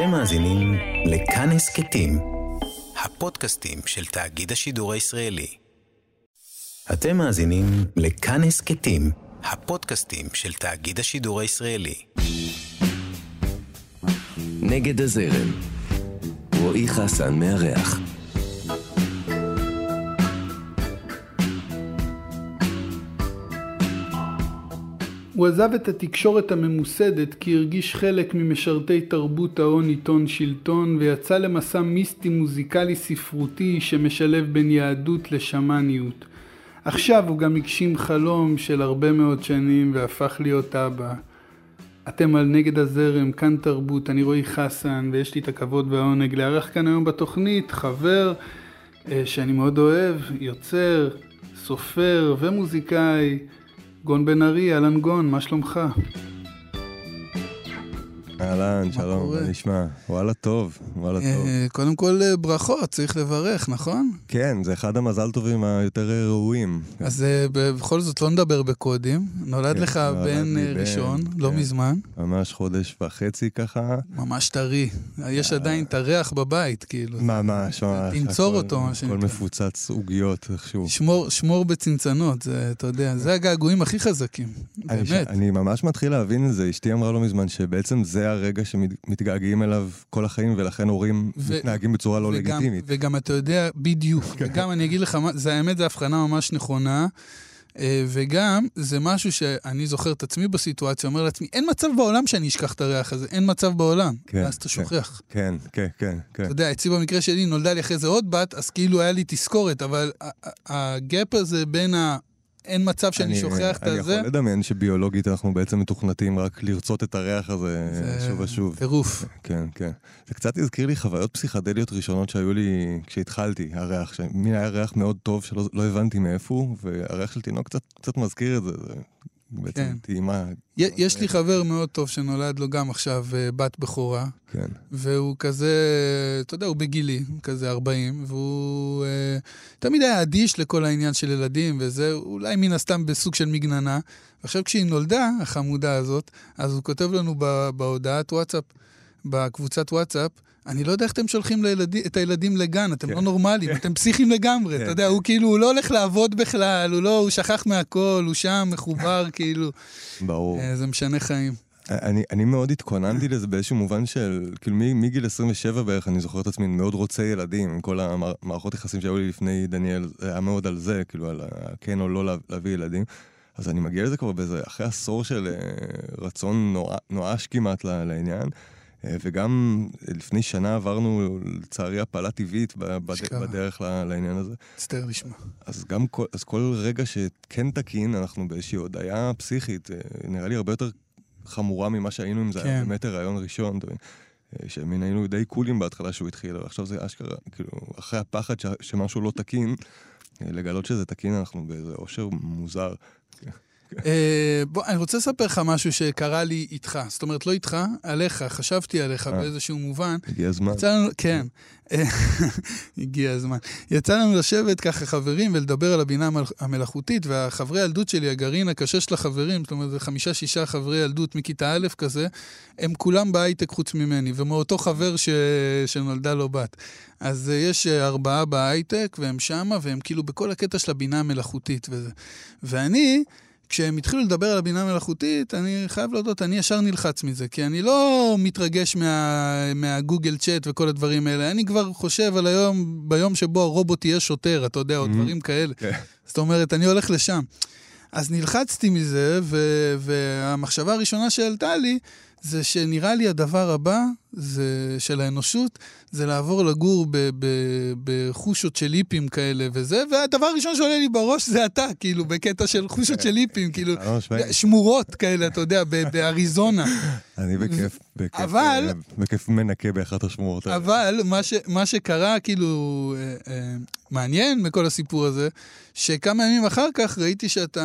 אתם מאזינים לכאן הסכתים, הפודקאסטים של תאגיד השידור הישראלי. אתם מאזינים לכאן הסכתים, הפודקאסטים של תאגיד השידור הישראלי. נגד הזרם, רועי חסן מארח. הוא עזב את התקשורת הממוסדת כי הרגיש חלק ממשרתי תרבות ההון עיתון שלטון ויצא למסע מיסטי מוזיקלי ספרותי שמשלב בין יהדות לשמאניות. עכשיו הוא גם הגשים חלום של הרבה מאוד שנים והפך להיות אבא. אתם על נגד הזרם, כאן תרבות, אני רועי חסן ויש לי את הכבוד והעונג לארח כאן היום בתוכנית חבר אה, שאני מאוד אוהב, יוצר, סופר ומוזיקאי גון בן ארי, אהלן גון, מה שלומך? אהלן, שלום, מה נשמע? וואלה טוב, וואלה אה, טוב. קודם כל אה, ברכות, צריך לברך, נכון? כן, זה אחד המזל טובים היותר ראויים. אז אה, בכל זאת לא נדבר בקודים. נולד כן, לך בן ראשון, לא כן. מזמן. ממש חודש וחצי ככה. ממש טרי. יש עדיין את הריח בבית, כאילו. ממש, ממש. תנצור הכל- אותו, מה הכל שנקרא. מפוצץ עוגיות איכשהו. שמור, בצנצנות, אתה יודע, זה הגעגועים הכי חזקים. באמת. אני ממש מתחיל להבין את זה, אשתי אמרה לא מזמן שבעצם זה הרגע שמתגעגעים אליו כל החיים ולכן הורים ו- מתנהגים בצורה לא וגם, לגיטימית. וגם אתה יודע, בדיוק. וגם אני אגיד לך, זה האמת, זו הבחנה ממש נכונה. אה, וגם, זה משהו שאני זוכר את עצמי בסיטואציה, אומר לעצמי, אין מצב בעולם שאני אשכח את הריח הזה, אין מצב בעולם. כן, ואז אתה כן. שוכח. כן, כן, כן, כן. אתה יודע, אצלי במקרה שלי נולדה לי אחרי זה עוד בת, אז כאילו היה לי תזכורת, אבל הגאפ הזה בין ה... אין מצב שאני אני- שוכח את אני הזה, יכול לדמיין שביולוגית אנחנו בעצם מתוכנתים רק לרצות את הריח הזה זה שוב ושוב. טירוף. כן, כן. זה קצת הזכיר לי חוויות פסיכדליות ראשונות שהיו לי כשהתחלתי, הריח, שמין היה ריח מאוד טוב שלא לא הבנתי מאיפה הוא, והריח של תינוק קצת, קצת מזכיר את זה, זה בעצם כן. טעימה. יש לי חבר מאוד טוב שנולד לו גם עכשיו אה, בת בכורה, כן, והוא כזה, אתה יודע, הוא בגילי, כזה 40, והוא אה, תמיד היה אדיש לכל העניין של ילדים וזה, אולי מן הסתם בסוג של מגננה. ועכשיו כשהיא נולדה, החמודה הזאת, אז הוא כותב לנו ב- בהודעת וואטסאפ, בקבוצת וואטסאפ, אני לא יודע איך אתם שולחים לילדי, את הילדים לגן, אתם כן. לא נורמלים, אתם פסיכים לגמרי, כן. אתה יודע, הוא כאילו, הוא לא הולך לעבוד בכלל, הוא לא, הוא שכח מהכל, הוא שם, מחובר, כאילו, ברור. אה, זה משנה חיים. אני, אני מאוד התכוננתי לזה באיזשהו מובן של, כאילו מגיל 27 בערך, אני זוכר את עצמי מאוד רוצה ילדים, עם כל המערכות יחסים שהיו לי לפני דניאל, זה היה מאוד על זה, כאילו על כן או לא לה- להביא ילדים. אז אני מגיע לזה כבר באיזה, אחרי עשור של אה, רצון נואש, כמעט לעניין. אה, וגם לפני שנה עברנו, לצערי, הפלה טבעית בד-. בדרך לעניין הזה. מצטער לשמוע. אז גם כל, אז כל רגע שכן תקין, אנחנו באיזושהי הודעה פסיכית, אה, נראה לי הרבה יותר חמורה ממה שהיינו אם זה היה כן. באמת הריון ראשון? אה, שמין היינו די קולים בהתחלה שהוא התחיל, אבל עכשיו זה אשכרה, כאילו, אחרי הפחד ש, שמשהו לא תקין, אה, לגלות שזה תקין, אנחנו באיזה אושר מוזר. אה, בוא, אני רוצה לספר לך משהו שקרה לי איתך. זאת אומרת, לא איתך, עליך, חשבתי עליך אה. באיזשהו מובן. הגיע הזמן. יצא לנו, כן, הגיע הזמן. יצא לנו לשבת ככה חברים ולדבר על הבינה המל- המלאכותית, והחברי ילדות שלי, הגרעין הקשה של החברים, זאת אומרת, זה חמישה-שישה חברי ילדות מכיתה א' כזה, הם כולם בהייטק חוץ ממני, ומאותו חבר ש... שנולדה לו בת. אז אה, יש אה, ארבעה בהייטק, והם שמה, והם כאילו בכל הקטע של הבינה המלאכותית וזה. ואני... כשהם התחילו לדבר על הבינה המלאכותית, אני חייב להודות, אני ישר נלחץ מזה, כי אני לא מתרגש מה, מהגוגל צ'אט וכל הדברים האלה. אני כבר חושב על היום, ביום שבו הרובוט יהיה שוטר, אתה יודע, או Mhm. דברים כאלה. כן. זאת אומרת, אני הולך לשם. אז נלחצתי מזה, ו- והמחשבה הראשונה שעלתה לי, זה שנראה לי הדבר הבא זה, של האנושות, זה לעבור לגור ב- ב- בחושות של היפים כאלה וזה, והדבר הראשון שעולה לי בראש זה אתה, כאילו, בקטע של חושות של היפים, כאילו. שמורות כאלה, אתה יודע, ב- באריזונה. אני בכיף, בכיף, אבל- אה, בכיף מנקה באחת השמורות האלה. אבל מה, ש, מה שקרה, כאילו, אה, אה, מעניין מכל הסיפור הזה, שכמה ימים אחר כך ראיתי שאתה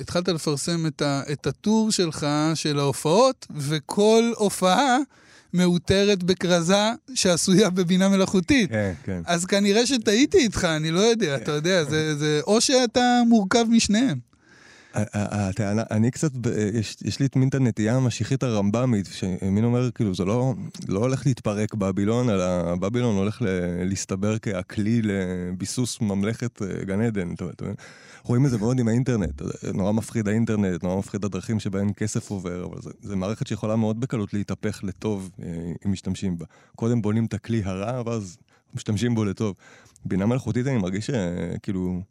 התחלת לפרסם את, ה, את הטור שלך, של ההופעות, וכל הופעה מאותרת בכרזה שעשויה בבינה מלאכותית. כן, כן. אז כנראה שטעיתי איתך, אני לא יודע, אתה יודע, זה, זה, או שאתה מורכב משניהם. הטענה, אני קצת, יש, יש לי מין את הנטייה המשיחית הרמב"מית, שמין אומר, כאילו, זה לא, לא הולך להתפרק בבילון, אלא בבילון הולך להסתבר כהכלי לביסוס ממלכת אה, גן עדן. אתה מבין? רואים את זה מאוד עם האינטרנט, נורא מפחיד האינטרנט, נורא מפחיד הדרכים שבהן כסף עובר, אבל זו מערכת שיכולה מאוד בקלות להתהפך לטוב אה, אם משתמשים בה. קודם בונים את הכלי הרע, ואז משתמשים בו לטוב. בינה מלאכותית אני מרגיש שכאילו...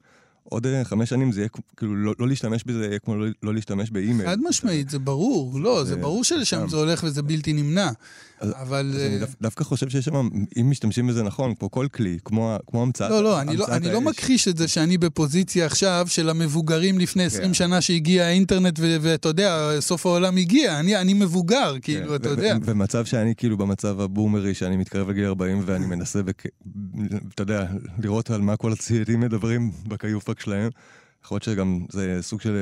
עוד אה, חמש שנים זה יהיה, כאילו, לא, לא להשתמש בזה יהיה כמו לא, לא להשתמש באימייל. חד משמעית, זה ברור. לא, זה ברור שלשם זה הולך וזה בלתי נמנע. אז, אבל... אז אני אה, דו, דווקא חושב שיש שם, אם משתמשים בזה נכון, כמו כל כלי, כמו, כמו המצאת לא, לא, אני לא, אני לא מכחיש את זה שאני בפוזיציה עכשיו של המבוגרים לפני 20 כן. שנה שהגיע האינטרנט, ואתה יודע, סוף העולם הגיע. אני, אני מבוגר, כן. כאילו, אתה יודע. ומצב שאני כאילו במצב הבומרי, שאני מתקרב לגיל 40 ואני מנסה, אתה יודע, לראות על מה כל הצעירים מדברים בכיופק שלהם. יכול להיות שגם זה סוג של...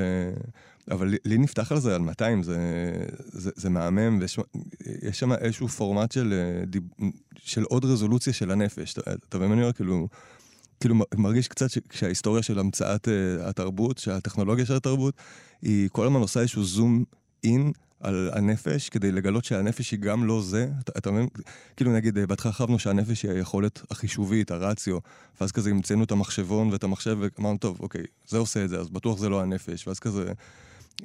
אבל לי נפתח על זה על 200, זה, זה, זה מהמם, ויש שם איזשהו פורמט של, של עוד רזולוציה של הנפש. אתה מבין מה אני אומר? כאילו, כאילו מרגיש קצת שההיסטוריה של המצאת uh, התרבות, שהטכנולוגיה של התרבות, היא כל הזמן עושה איזשהו זום אין על הנפש, כדי לגלות שהנפש היא גם לא זה. אתה, אתה מבין? כאילו נגיד, אה, בהתחלה חשבנו שהנפש היא היכולת החישובית, הרציו, ואז כזה המצאנו את המחשבון ואת המחשב, ואמרנו, טוב, אוקיי, זה עושה את זה, אז בטוח זה לא הנפש, ואז כזה...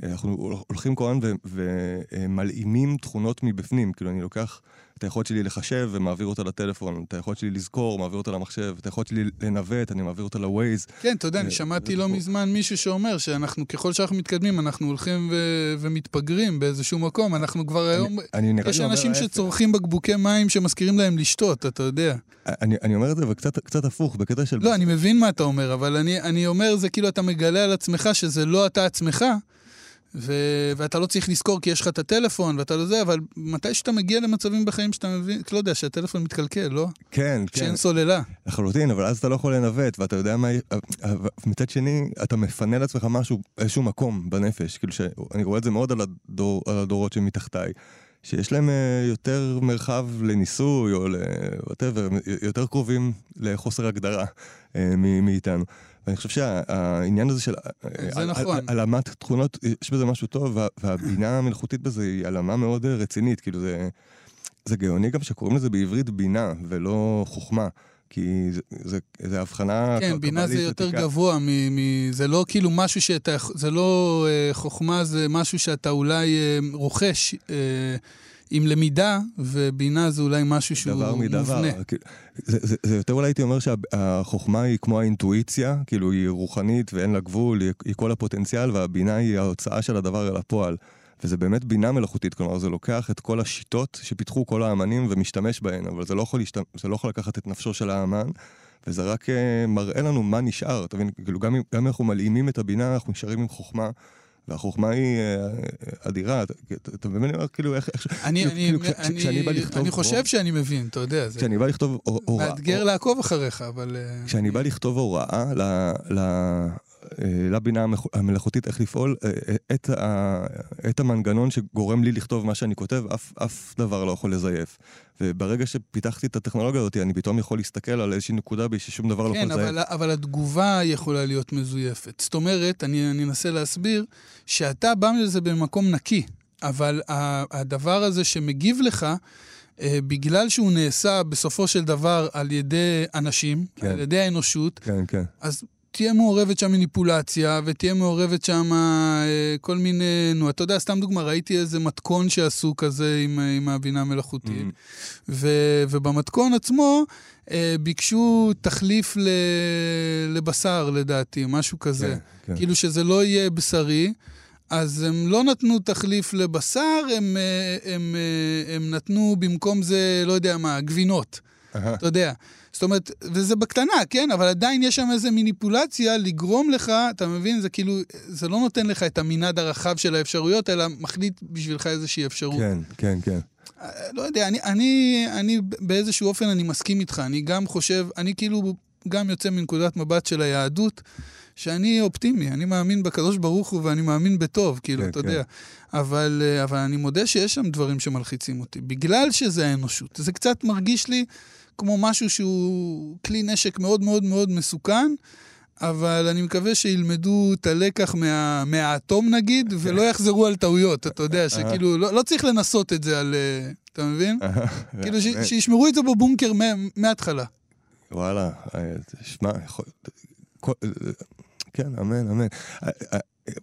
אנחנו הולכים כל הזמן ומלאימים תכונות מבפנים, כאילו אני לוקח את היכולת שלי לחשב ומעביר אותה לטלפון, את היכולת שלי לזכור, מעביר אותה למחשב, את היכולת שלי לנווט, אני מעביר אותה לווייז. כן, אתה יודע, אני שמעתי לא מזמן מישהו שאומר שאנחנו, ככל שאנחנו מתקדמים, אנחנו הולכים ו- ומתפגרים באיזשהו מקום, אנחנו כבר היום, יש אנשים שצורכים בקבוקי מים שמזכירים להם לשתות, אתה יודע. אני, אני אומר את זה, וקצת הפוך, בקטע של... לא, אני מבין מה אתה אומר, אבל אני, אני אומר, זה כאילו אתה מגלה על עצמך שזה לא אתה עצמך. ו- ואתה לא צריך לזכור כי יש לך את הטלפון ואתה לא זה, אבל מתי שאתה מגיע למצבים בחיים שאתה מבין, לא יודע, שהטלפון מתקלקל, לא? כן, כן. שאין סוללה. לחלוטין, אבל אז אתה לא יכול לנווט, ואתה יודע מה... מצד שני, אתה מפנה לעצמך משהו, איזשהו מקום בנפש. כאילו שאני רואה את זה מאוד על, הדור, על הדורות שמתחתיי. שיש להם uh, יותר מרחב לניסוי או ל... יותר קרובים לחוסר הגדרה uh, מאיתנו. ואני חושב שהעניין הזה של זה נכון. העלמת תכונות, יש בזה משהו טוב, והבינה המלאכותית בזה היא העלמה מאוד רצינית, כאילו זה, זה גאוני גם שקוראים לזה בעברית בינה ולא חוכמה. כי זה, זה, זה הבחנה... כן, בינה זה יותר עתיקה. גבוה, מ, מ, זה לא כאילו משהו שאתה, זה לא אה, חוכמה, זה משהו שאתה אולי אה, רוכש. אה, עם למידה, ובינה זה אולי משהו שהוא דבר מדבר. מובנה. זה, זה, זה יותר אולי הייתי אומר שהחוכמה היא כמו האינטואיציה, כאילו היא רוחנית ואין לה גבול, היא, היא כל הפוטנציאל, והבינה היא ההוצאה של הדבר אל הפועל. וזה באמת בינה מלאכותית, כלומר זה לוקח את כל השיטות שפיתחו כל האמנים ומשתמש בהן, אבל זה לא יכול, להשת... זה לא יכול לקחת את נפשו של האמן, וזה רק uh, מראה לנו מה נשאר, אתה מבין? כאילו גם אם אנחנו מלאימים את הבינה, אנחנו נשארים עם חוכמה. והחוכמה היא אה, אדירה, אתה מבין? אני אומר, כאילו, איך... אני, כאילו, כשאני בא לכתוב... אני חושב שאני מבין, אתה יודע. כשאני בא לכתוב הוראה... מאתגר לעקוב אחריך, אבל... אה, כשאני בא לכתוב הוראה אה, לבינה המלאכותית איך לפעול, את, ה, את המנגנון שגורם לי לכתוב מה שאני כותב, אף, אף דבר לא יכול לזייף. וברגע שפיתחתי את הטכנולוגיה הזאת, אני פתאום יכול להסתכל על איזושהי נקודה בי ששום דבר כן, לא יכול לזייף. כן, אבל התגובה יכולה להיות מזויפת. זאת אומרת, אני, אני אנסה להסביר, שאתה בא מזה במקום נקי, אבל הדבר הזה שמגיב לך, אה, בגלל שהוא נעשה בסופו של דבר על ידי אנשים, כן. על ידי האנושות, כן, כן. אז תהיה מעורבת שם מניפולציה, ותהיה מעורבת שם אה, כל מיני, נו, אתה יודע, סתם דוגמה, ראיתי איזה מתכון שעשו כזה עם, אה, עם הבינה המלאכותית, mm-hmm. ו, ובמתכון עצמו אה, ביקשו תחליף ל, לבשר, לדעתי, משהו כזה. כן, כן. כאילו שזה לא יהיה בשרי. אז הם לא נתנו תחליף לבשר, הם, הם, הם, הם נתנו במקום זה, לא יודע מה, גבינות. Uh-huh. אתה יודע. זאת אומרת, וזה בקטנה, כן? אבל עדיין יש שם איזו מניפולציה לגרום לך, אתה מבין? זה כאילו, זה לא נותן לך את המנעד הרחב של האפשרויות, אלא מחליט בשבילך איזושהי אפשרות. כן, כן, כן. אה, לא יודע, אני, אני, אני באיזשהו אופן אני מסכים איתך. אני גם חושב, אני כאילו גם יוצא מנקודת מבט של היהדות, שאני אופטימי, אני מאמין בקדוש ברוך הוא ואני מאמין בטוב, כאילו, כן, אתה כן. יודע. אבל, אה, אבל אני מודה שיש שם דברים שמלחיצים אותי, בגלל שזה האנושות. זה קצת מרגיש לי... כמו משהו שהוא כלי נשק מאוד מאוד מאוד מסוכן, אבל אני מקווה שילמדו את הלקח מה, מהאטום נגיד, ולא יחזרו על טעויות, אתה יודע, שכאילו, לא, לא צריך לנסות את זה על... אה, אתה מבין? כאילו, ש, שישמרו את זה בבונקר מההתחלה. וואלה, שמע, יכול... כן, אמן, אמן.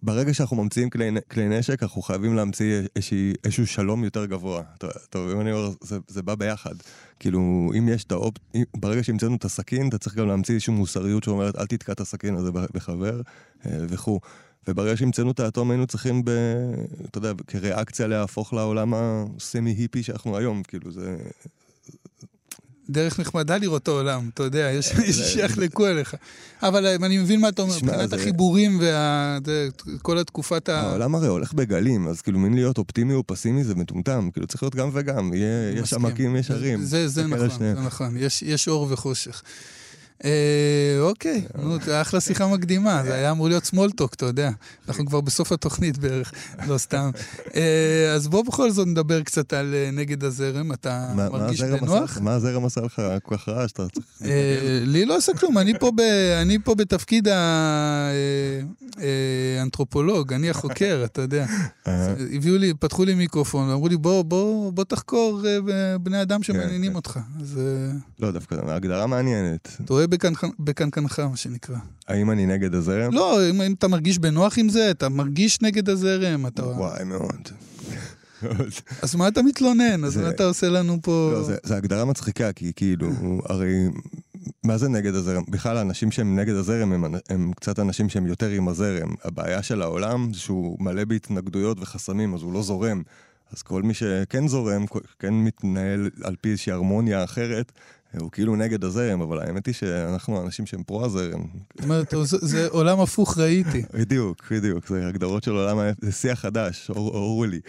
ברגע שאנחנו ממציאים כלי, כלי נשק, אנחנו חייבים להמציא איזשה, איזשהו שלום יותר גבוה. טוב, אם אני אומר, זה, זה בא ביחד. כאילו, אם יש את האופ... ברגע שהמצאנו את הסכין, אתה צריך גם להמציא איזושהי מוסריות שאומרת, אל תתקע את הסכין הזה בחבר, אה, וכו'. וברגע שהמצאנו את האטום, היינו צריכים, ב, אתה יודע, כריאקציה להפוך לעולם הסמי-היפי שאנחנו היום. כאילו, זה, דרך נחמדה לראות את העולם, אתה יודע, יש שיחלקו עליך. אבל אה, אני מבין מה אתה אומר, מבחינת החיבורים וכל התקופת ה... העולם הרי הולך בגלים, אז כאילו מין להיות אופטימי או פסימי זה מטומטם, כאילו צריך להיות גם וגם, יש עמקים, יש הרים. זה נכון, זה נכון, יש אור וחושך. אה, אוקיי, נו, אחלה שיחה מקדימה, זה היה אמור להיות סמולטוק, אתה יודע. אנחנו כבר בסוף התוכנית בערך, לא סתם. אה, אז בוא בכל זאת נדבר קצת על אה, נגד הזרם, אתה מרגיש בנוח? מה הזרם עשה לך כל כך רעש? לי לא עושה כלום, אני פה בתפקיד האנתרופולוג, אני החוקר, אתה יודע. הביאו לי, פתחו לי מיקרופון, ואמרו לי, בוא תחקור בני אדם שמעניינים כן, אותך. לא, דווקא ההגדרה מעניינת. אתה רואה בקנקנך, מה שנקרא. האם אני נגד הזרם? לא, אם, אם אתה מרגיש בנוח עם זה, אתה מרגיש נגד הזרם, אתה... וואי, מאוד. אז מה אתה מתלונן? אז מה אתה עושה לנו פה... לא, זה הגדרה מצחיקה, כי כאילו, הרי... מה זה נגד הזרם? בכלל, האנשים שהם נגד הזרם הם, הם קצת אנשים שהם יותר עם הזרם. הבעיה של העולם זה שהוא מלא בהתנגדויות וחסמים, אז הוא לא זורם. אז כל מי שכן זורם, כן מתנהל על פי איזושהי הרמוניה אחרת, הוא כאילו נגד הזרם, אבל האמת היא שאנחנו אנשים שהם פרו-הזרם. זאת אומרת, זה עולם הפוך ראיתי. בדיוק, בדיוק, זה הגדרות של עולם, זה שיח חדש, אורלי.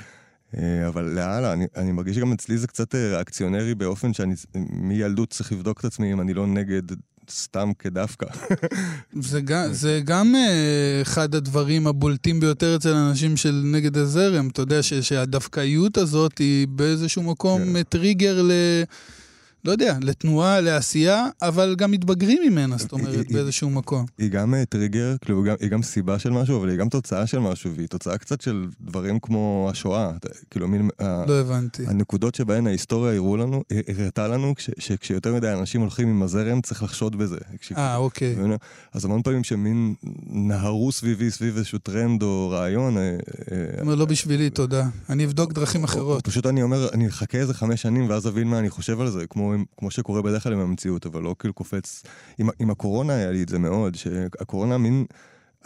אה, אבל לאללה, אני, אני מרגיש שגם אצלי זה קצת אה, ריאקציונרי באופן שאני מילדות צריך לבדוק את עצמי אם אני לא נגד סתם כדווקא. זה גם, זה גם uh, אחד הדברים הבולטים ביותר אצל אנשים של נגד הזרם. אתה יודע שהדווקאיות הזאת היא באיזשהו מקום כן. טריגר ל... לא יודע, לתנועה, לעשייה, אבל גם מתבגרים ממנה, זאת אומרת, באיזשהו מקום. היא גם אה, טריגר, כאילו, היא גם סיבה של משהו, אבל היא גם תוצאה של משהו, והיא תוצאה קצת של דברים כמו השואה. כאילו, מין... לא הבנתי. הנקודות שבהן ההיסטוריה הראו לנו, הראתה לנו, שכשיותר מדי אנשים הולכים עם הזרם, צריך לחשוד בזה. אה, אוקיי. אז המון פעמים שמין נהרו סביבי, סביב איזשהו טרנד או רעיון... אה, אה, אומר, לא בשבילי, תודה. אני אבדוק דרכים אחרות. פשוט אני אומר, אני אחכה איזה חמש שנים, ואז אבין מה אני חושב על זה, כמו כמו, שקורה בדרך כלל עם המציאות, אבל לא כאילו קופץ. עם, עם הקורונה היה לי את זה מאוד, שהקורונה מין...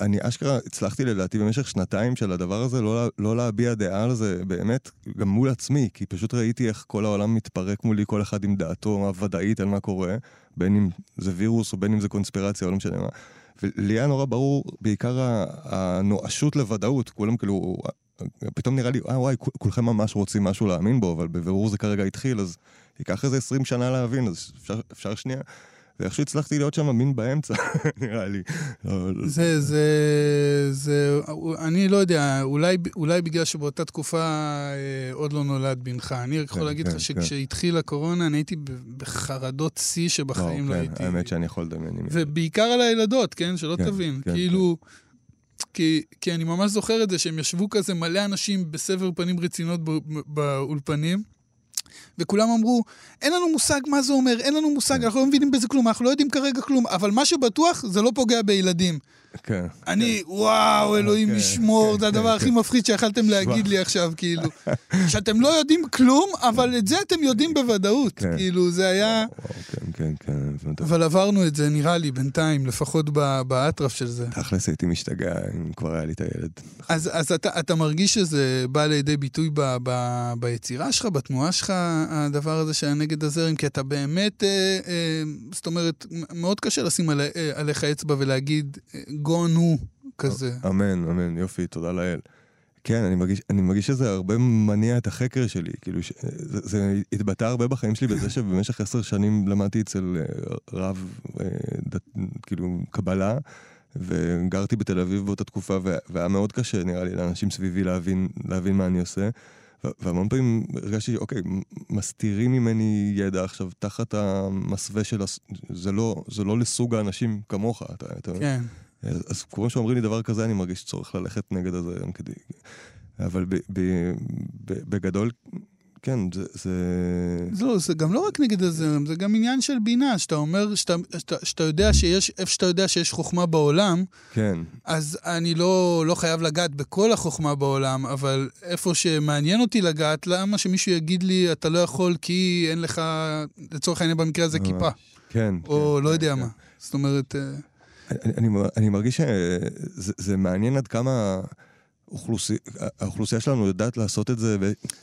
אני אשכרה הצלחתי לדעתי במשך שנתיים של הדבר הזה לא, לא להביע דעה על זה באמת, גם מול עצמי, כי פשוט ראיתי איך כל העולם מתפרק מולי, כל אחד עם דעתו הוודאית על מה קורה, בין אם זה וירוס או בין אם זה קונספירציה או לא משנה מה. ולי היה נורא ברור בעיקר הנואשות לוודאות, כולם כאילו, פתאום נראה לי, אה וואי, כולכם ממש רוצים משהו להאמין בו, אבל בבירור זה כרגע התחיל, אז ייקח איזה 20 שנה להבין, אז אפשר, אפשר שנייה. ואיכשהו הצלחתי להיות שם מין באמצע, נראה לי. זה, זה, זה, אני לא יודע, אולי, אולי בגלל שבאותה תקופה אה, עוד לא נולד בנך. אני יכול כן, להגיד לך כן, שכשהתחילה כן. הקורונה, אני הייתי בחרדות שיא שבחיים לא, לא הייתי. האמת שאני יכול לדמיין. ובעיקר על הילדות, כן? שלא תבין. כאילו... כי, כי אני ממש זוכר את זה שהם ישבו כזה מלא אנשים בסבר פנים רצינות באולפנים, וכולם אמרו, אין לנו מושג מה זה אומר, אין לנו מושג, אנחנו לא מבינים בזה כלום, אנחנו לא יודעים כרגע כלום, אבל מה שבטוח, זה לא פוגע בילדים. כן. אני, כן. וואו, אלוהים כן, ישמור, כן, זה הדבר הכי מפחיד שיכלתם להגיד לי עכשיו, כאילו. שאתם לא יודעים כלום, אבל את זה אתם יודעים בוודאות. כאילו, זה היה... כן, כן, כן. אבל עברנו את זה, נראה לי, בינתיים, לפחות באטרף של זה. תכלס הייתי משתגע אם כבר היה לי את הילד. אז אתה מרגיש שזה בא לידי ביטוי ביצירה שלך, בתנועה שלך, הדבר הזה של הנגד הזרם? כי אתה באמת, אה, אה, זאת אומרת, מאוד קשה לשים אה, עליך אצבע ולהגיד, גונו כזה. אמן, אמן, יופי, תודה לאל. כן, אני מרגיש, אני מרגיש שזה הרבה מניע את החקר שלי. כאילו, ש, זה, זה התבטא הרבה בחיים שלי בזה שבמשך עשר שנים למדתי אצל אה, רב, אה, דת, כאילו, קבלה, וגרתי בתל אביב באותה תקופה, והיה מאוד קשה, נראה לי, לאנשים סביבי להבין, להבין מה אני עושה. והמון פעמים הרגשתי, אוקיי, מסתירים ממני ידע עכשיו תחת המסווה של... הס... זה לא, זה לא לסוג האנשים כמוך. אתה, אתה... כן. אז, אז כמו שאומרים לי דבר כזה, אני מרגיש צורך ללכת נגד הזה כדי... אבל ב, ב, ב, בגדול, כן, זה... זה... לא, זה גם לא רק נגד הזרם, זה גם עניין של בינה, שאתה אומר, שאתה, שאתה, שאתה יודע שיש, איפה שאתה יודע שיש חוכמה בעולם, כן. אז אני לא, לא חייב לגעת בכל החוכמה בעולם, אבל איפה שמעניין אותי לגעת, למה שמישהו יגיד לי, אתה לא יכול כי אין לך, לצורך העניין במקרה הזה, כיפה. כן. או כן, לא כן, יודע כן. מה. זאת אומרת... אה, אני, אני, אני מרגיש שזה זה מעניין עד כמה האוכלוסי, האוכלוסייה שלנו יודעת לעשות את זה,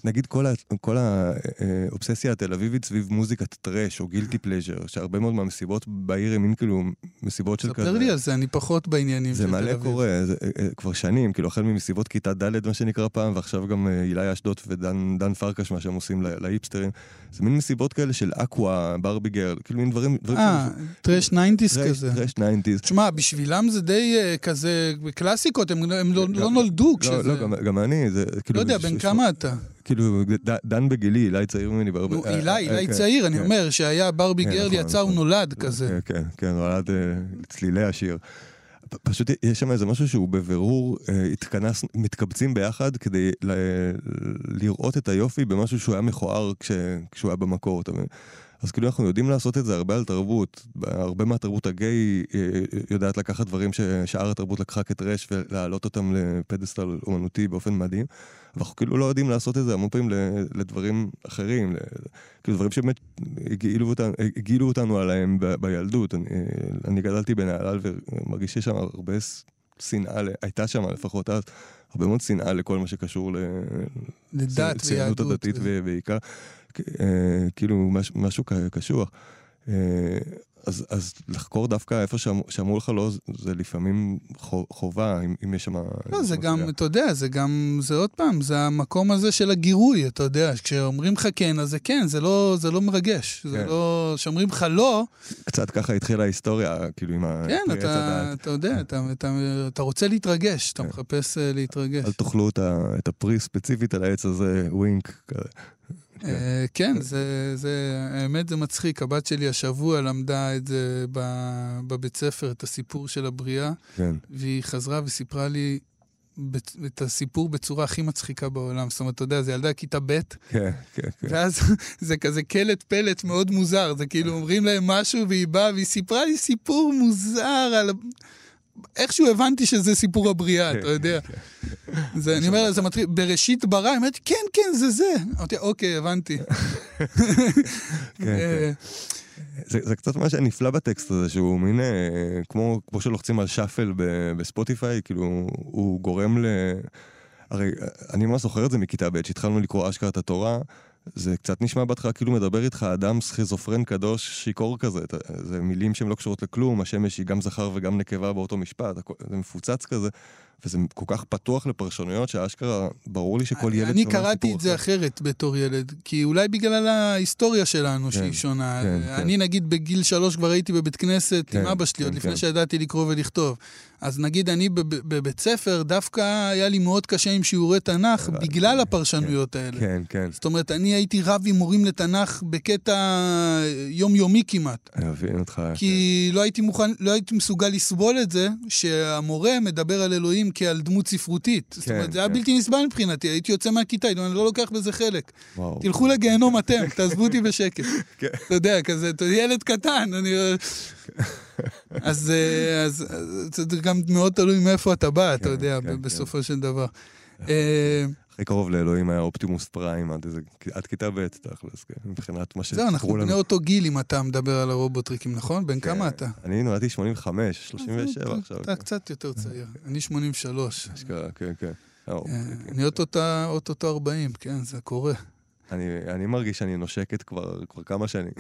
ונגיד כל, ה, כל האובססיה התל אביבית סביב מוזיקת trash או guilty pleasure, שהרבה מאוד מהמסיבות בעיר הם מין כאילו מסיבות של כזה. ספר לי על זה, אני פחות בעניינים זה של תל מלא אביב. קורה, זה אה, כבר שנים, כאילו החל ממסיבות כיתה ד' מה שנקרא פעם, ועכשיו גם אה, אילי אשדוד ודן דן פרקש, מה שהם עושים לה- להיפסטרים. זה מין מסיבות כאלה של Aqua, Barbie Girl, כאילו מין דברים... אה, trash nineties trash- כזה. trash nineties. תשמע, בשבילם זה די אה, כזה קלאסיקות, הם, הם לא, לא נולדו כשזה... לא, לא, גם, גם אני, זה כאילו... לא יודע, בן כמה אתה? כאילו, ד- דן בגילי, אילי צעיר ממני בהרבה... אה, אילי, אה, אילי כן, צעיר, אני כן. אומר, שהיה ברבי כן, גרל נכון, יצא, הוא נכון. נולד כזה. כן, כן, נולד אה, צלילי השיר. פשוט יש שם איזה משהו שהוא בבירור, התכנס, מתקבצים ביחד כדי ל, לראות את היופי במשהו שהוא היה מכוער כש, כשהוא היה במקור, אתה מבין? אז כאילו אנחנו יודעים לעשות את זה הרבה על תרבות. הרבה מהתרבות הגיי אה, יודעת לקחת דברים ששאר התרבות לקחה כטרש ולהעלות אותם לפדסטל אומנותי באופן מדהים. ואנחנו כאילו לא יודעים לעשות את זה המון פעמים לדברים אחרים, כאילו דברים שבאמת הגעילו אותנו, הגעילו אותנו עליהם בילדות. אני, אני גדלתי בנהלל ומרגיש שיש שם הרבה שנאה, הייתה שם לפחות אז, הרבה מאוד שנאה לכל מה שקשור. לדת ציונות ויהדות. הדתית אה, כאילו מש, משהו קשוח. אה, אז, אז לחקור דווקא איפה שאמ- שאמרו לך לא, זה לפעמים חו- חובה, אם, אם יש שם... לא, זה גם, אתה יודע, זה גם, זה עוד פעם, זה המקום הזה של הגירוי, אתה יודע, כשאומרים לך כן, אז זה כן, זה לא, זה לא מרגש. זה כן. לא, כשאומרים לך לא, קצת ככה התחילה ההיסטוריה, כאילו עם ה... כן, אתה. אתה יודע, אתה, אתה, אתה רוצה להתרגש, אתה כן. מחפש אה, להתרגש. אל תאכלו את הפרי ספציפית על העץ הזה, ווינק. כזה. אה, כן, זה, זה, האמת זה מצחיק. הבת שלי השבוע למדה את זה בבית ספר, את הסיפור של הבריאה, כן. והיא חזרה וסיפרה לי את הסיפור בצורה הכי מצחיקה בעולם. זאת אומרת, אתה יודע, זה ילדה כיתה ב', כן, כן, כן. ואז זה כזה קלט פלט מאוד מוזר. זה כאילו אומרים להם משהו, והיא באה והיא סיפרה לי סיפור מוזר על... איכשהו הבנתי שזה סיפור הבריאה, אתה יודע. זה, אני אומר זה מתחיל, בראשית ברא, היא אומרת, כן, כן, זה זה. אמרתי, אוקיי, הבנתי. כן. אה, זה, זה קצת מה שנפלא בטקסט הזה, שהוא מין, אה, כמו, כמו שלוחצים על שאפל ב- בספוטיפיי, כאילו, הוא גורם ל... הרי אה, אני ממש זוכר את זה מכיתה ב', שהתחלנו לקרוא אשכרה את התורה, זה קצת נשמע בהתחלה כאילו מדבר איתך אדם סכיזופרן קדוש שיכור כזה, זה מילים שהן לא קשורות לכלום, השמש היא גם זכר וגם נקבה באותו משפט, זה מפוצץ כזה, וזה כל כך פתוח לפרשנויות, שאשכרה, ברור לי שכל ילד... אני קראתי את זה אחר. אחרת בתור ילד, כי אולי בגלל ההיסטוריה שלנו שהיא שונה. כן, כן. אני נגיד בגיל שלוש כבר הייתי בבית כנסת כן, עם אבא שלי, עוד כן, לפני כן. שידעתי לקרוא ולכתוב. אז נגיד אני בב- בבית ספר, דווקא היה לי מאוד קשה עם שיעורי תנ"ך בגלל הפרשנויות האלה. כן, כן, זאת אומרת, אני הייתי רב עם מורים לתנ"ך בקטע יומיומי כמעט. אני מבין אותך. כי לא הייתי מוכן, לא הייתי מסוגל לסבול את זה שהמורה מדבר על אלוהים כעל דמות ספרותית. זאת כן, אומרת, זה היה כן. בלתי נסבל מבחינתי, הייתי יוצא מהכיתה, הייתי אומר, אני לא לוקח בזה חלק. וואו. תלכו לגיהנום אתם, תעזבו אותי בשקט. כן. אתה יודע, כזה, ילד קטן, אני... אז אה, אז- אז זה גם מאוד תלוי מאיפה אתה בא, אתה כן, יודע, כן, בסופו של דבר. אה, הכי קרוב לאלוהים היה אופטימוס פריים עד איזה, עד כיתה ב' תכלס, כן, מבחינת מה זהו, אנחנו בני לנו. אותו גיל אם אתה מדבר על הרובוטריקים, נכון? בן כמה אתה? אני נולדתי 85, 37 עכשיו. אתה קצת יותר צעיר. אני 83. אשכרה, כן, כן. אה, אה, אני אוטוטו אוטוטו 40, כן, זה קורה. אני אני מרגיש שאני נושקת כבר כבר כמה שנים.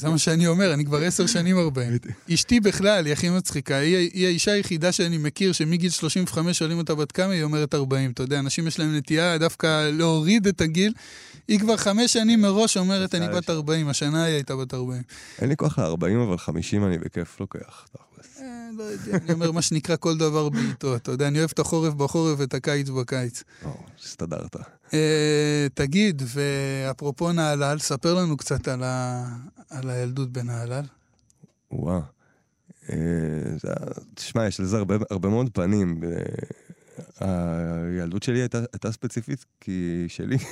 זה מה שאני אומר, אני כבר עשר שנים 40. אשתי בכלל, היא הכי מצחיקה. היא, היא האישה היחידה שאני מכיר שמגיל 35 שואלים אותה בת כמה, היא אומרת 40. אתה יודע, אנשים יש להם נטייה דווקא להוריד את הגיל. היא כבר חמש שנים מראש אומרת, אני בת 40, השנה היא הייתה בת 40. אין לי כוח ל-40, אבל 50 אני בכיף לוקח. אה, לא יודע, אני אומר מה שנקרא כל דבר בעיתו. אתה יודע, אני אוהב את החורף בחורף ואת הקיץ בקיץ. או, הסתדרת. אה, תגיד, ואפרופו נהלל, ספר לנו קצת על, הילדות בנהלל. וואו. אה, תשמע, יש לזה הרבה, הרבה מאוד פנים. הילדות שלי הייתה, הייתה ספציפית כי שלי.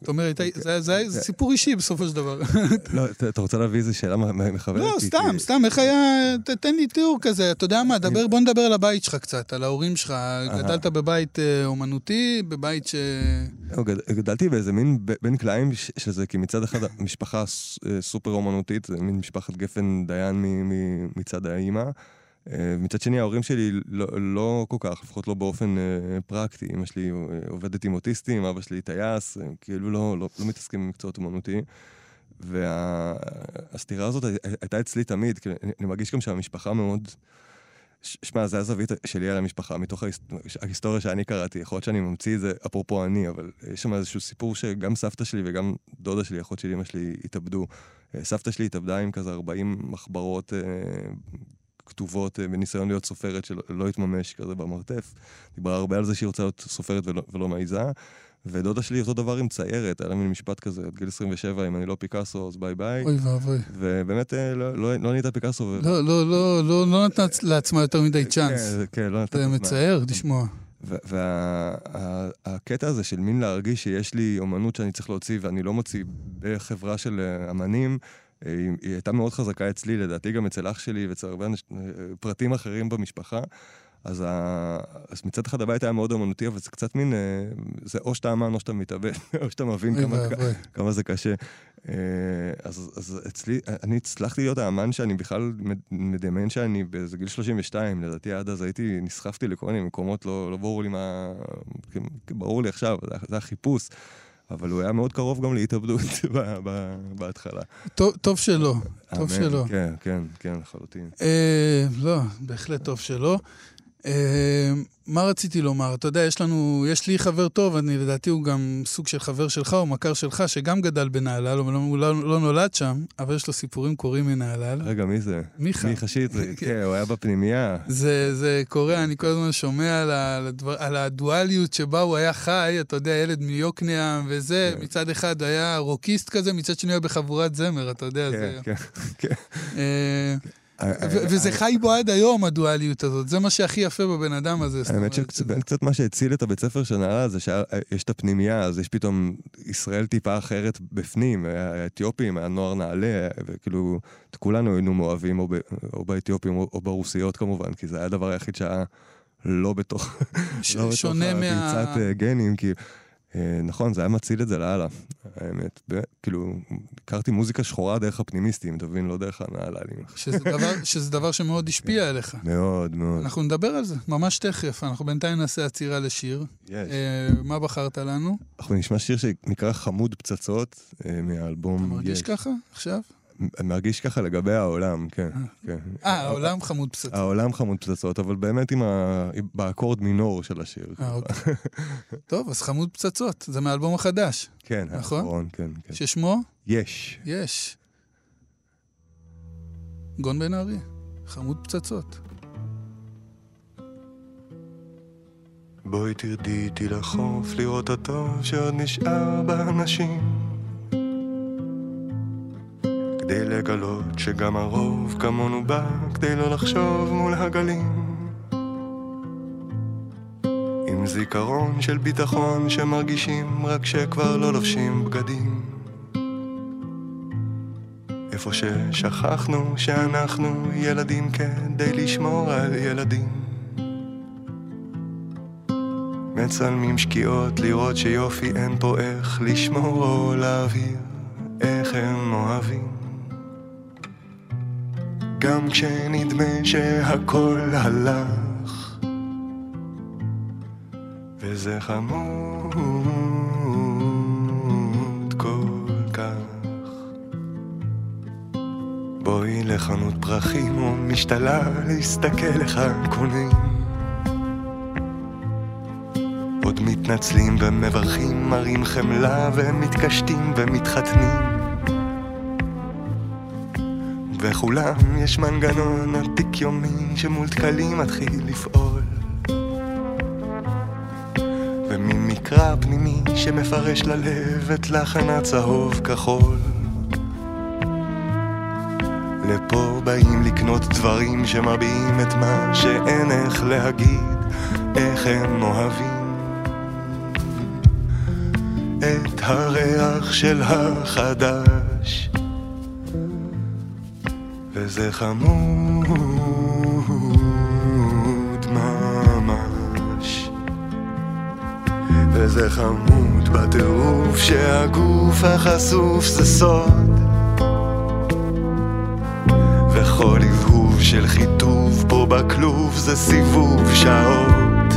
זאת אומרת, זה סיפור אישי בסופו של דבר. לא, אתה רוצה להביא איזה שאלה מכוונת? לא, סתם, סתם, איך היה... תן לי תיאור כזה, אתה יודע מה, בוא נדבר על הבית שלך קצת, על ההורים שלך. גדלת בבית אה, אומנותי, בבית ש... לא, גדלתי באיזה מין בן קלעים שזה, כי מצד אחד משפחה אה, סופר אומנותית, זה מין משפחת גפן דיין מצד האימא. אה, מצד שני, ההורים שלי לא, לא כל כך, לפחות לא באופן אה, פרקטי. אמא שלי אה, עובדת עם אוטיסטים, אבא שלי טייס, הם כאילו לא, לא, לא מתעסקים במקצועות אומנותי. והסתירה הזאת הייתה אצלי תמיד, כי אני מרגיש גם שהמשפחה מאוד... שמע, זה הזווית שלי על המשפחה, מתוך ההיסטוריה שאני קראתי. יכול להיות שאני ממציא את זה, אפרופו אני, אבל יש שם איזשהו סיפור שגם סבתא שלי וגם דודה שלי, אחות של אמא שלי, התאבדו. סבתא שלי התאבדה עם כזה 40 מחברות כתובות אה, בניסיון להיות סופרת שלא התממש כזה במרתף. דיברה הרבה על זה שהיא רוצה להיות סופרת ולא, ולא מעיזה. ודודה שלי אותו דבר עם ציירת, היה לה מין משפט כזה, עד גיל 27, אם אני לא פיקאסו, אז ביי ביי. אוי ואבוי. ובאמת אה, לא, לא, לא נהייתה פיקאסו. ו... לא, לא, לא, לא, לא נתנה לעצמה יותר מדי כן, צ'אנס. כן, כן, לא נתנה. זה מצער לשמוע. והקטע הזה של מין להרגיש שיש לי אומנות שאני צריך להוציא ואני לא מוציא בחברה של אה, אמנים, היא, היא הייתה מאוד חזקה אצלי, לדעתי גם אצל אח שלי ואצל הרבה אנש, פרטים אחרים במשפחה. אז, ה... אז מצד אחד הבית היה מאוד אמנותי, אבל זה קצת מין, אה, זה או שאתה אמן או שאתה מתאבד, או שאתה מבין כמה, כמה זה קשה. אה, אז, אז אצלי, אני הצלחתי להיות האמן שאני בכלל מדמיין שאני באיזה גיל 32, לדעתי עד אז הייתי, נסחפתי לכל מיני מקומות, לא, לא ברור לי מה, ברור לי עכשיו, זה החיפוש. אבל הוא היה מאוד קרוב גם להתאבדות בהתחלה. טוב שלא, טוב שלא. כן, כן, כן, לחלוטין. אה, לא, בהחלט טוב שלא. אה, מה רציתי לומר? אתה יודע, יש לנו, יש לי חבר טוב, אני לדעתי הוא גם סוג של חבר שלך או מכר שלך, שגם גדל בנהלל, אבל הוא לא, לא נולד שם, אבל יש לו סיפורים קוראים מנהלל. רגע, מי זה? מיכה. מיכה שטרית, כן, הוא היה בפנימייה. זה, זה קורה, אני כל הזמן שומע על, הדבר, על הדואליות שבה הוא היה חי, אתה יודע, ילד מיוקנעם וזה, כן. מצד אחד היה רוקיסט כזה, מצד שני היה בחבורת זמר, אתה יודע, כן, זה... כן, כן. אה, וזה חי בו עד היום, הדואליות הזאת. זה מה שהכי יפה בבן אדם הזה. האמת שקצת מה שהציל את הבית ספר של נעלה זה שיש את הפנימייה, אז יש פתאום ישראל טיפה אחרת בפנים, האתיופים, הנוער נעלה, וכאילו, כולנו היינו מאוהבים או באתיופים או ברוסיות כמובן, כי זה היה הדבר היחיד שהיה לא בתוך... לא שונה מה... אה, גנים, כי... אה, נכון, זה היה מציל את זה לאללה, האמת. כאילו, הכרתי מוזיקה שחורה דרך הפנימיסטים, אתה מבין? לא דרך. שזה דבר, שזה דבר שמאוד השפיע כן. עליך. מאוד, מאוד. אנחנו נדבר על זה, ממש תכף. אנחנו בינתיים נעשה עצירה לשיר. יש. אה, מה בחרת לנו? אנחנו נשמע שיר שנקרא חמוד פצצות, אה, מהאלבום יש. אתה מרגיש ככה עכשיו? אני מרגיש ככה לגבי העולם, כן. כן. אה, העולם חמוד פצצות. העולם חמוד פצצות, אבל באמת עם ה... באקורד מינור של השיר. אה, אוקיי. טוב, אז חמוד פצצות, זה מהאלבום החדש. כן, נכון? האחרון, כן, כן. ששמו? יש. יש. גון בן ארי, חמוד פצצות. בואי תרדי איתי לחוף, לראות הטוב שעוד נשאר באנשים. כדי לגלות שגם הרוב כמונו בא, כדי לא לחשוב מול הגלים. עם זיכרון של ביטחון שמרגישים רק שכבר לא לובשים בגדים. איפה ששכחנו שאנחנו ילדים כדי לשמור על ילדים. מצלמים שקיעות לראות שיופי אין פה איך לשמור או להבהיר איך הם אוהבים. גם כשנדמה שהכל הלך. וזה חמוד כל כך. בואי לחנות פרחים או משתלה להסתכל איך קונים עוד מתנצלים ומברכים, מראים חמלה ומתקשטים ומתחתנים ובכולם יש מנגנון עתיק יומין שמול תקלים מתחיל לפעול. וממקרא פנימי שמפרש ללב את לחן הצהוב כחול. לפה באים לקנות דברים שמביעים את מה שאין איך להגיד, איך הם אוהבים. את הריח של החדש, וזה חמוד ממש. וזה חמוד בטירוף שהגוף החשוף זה סוד. וכל הבהוב של חיטוב פה בכלוב זה סיבוב שעות.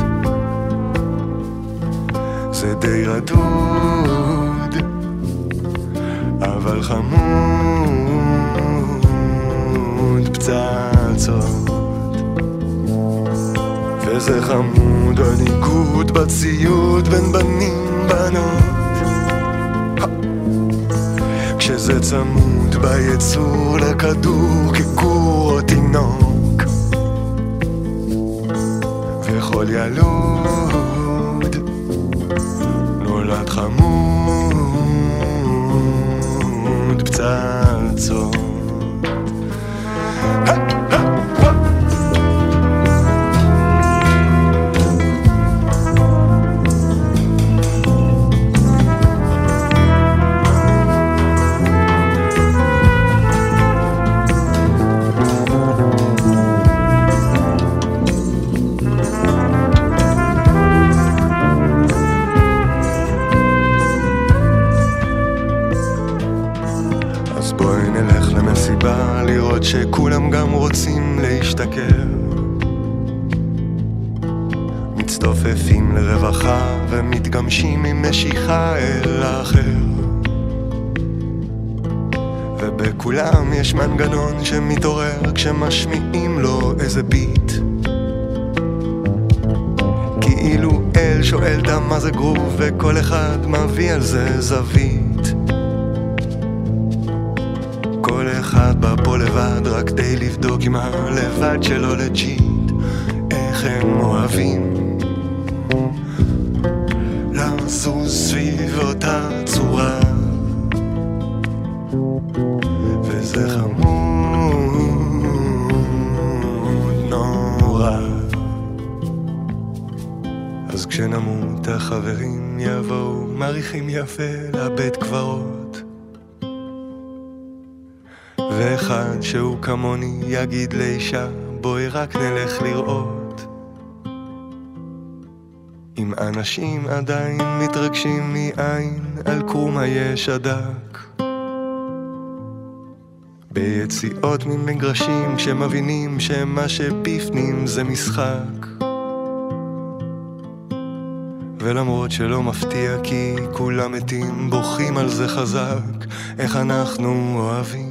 זה די רדוד, אבל חמוד פצצות. וזה חמוד הניגוד בציוד בין בנים בנות. כשזה צמוד ביצור לכדור ככור או תינוק וכל ילוד נולד חמוד פצצות שכולם גם רוצים להשתכר. מצטופפים לרווחה ומתגמשים עם משיכה אל האחר. ובכולם יש מנגנון שמתעורר כשמשמיעים לו איזה ביט כאילו אל שואל דם מה זה גרוב וכל אחד מביא על זה זווית כל אחד בא פה לבד רק כדי לבדוק אם הלבד שלו לג'יט איך הם אוהבים לזוז סביב אותה צורה. וזה חמוד נורא. אז כשנמות החברים יבואו מעריכים יפה לבית קברות ואחד שהוא כמוני יגיד לאישה בואי רק נלך לראות. אם אנשים עדיין מתרגשים מעין על קרום היש הדק ביציאות ממגרשים כשמבינים שמה שבפנים זה משחק. ולמרות שלא מפתיע כי כולם מתים בוכים על זה חזק. איך אנחנו אוהבים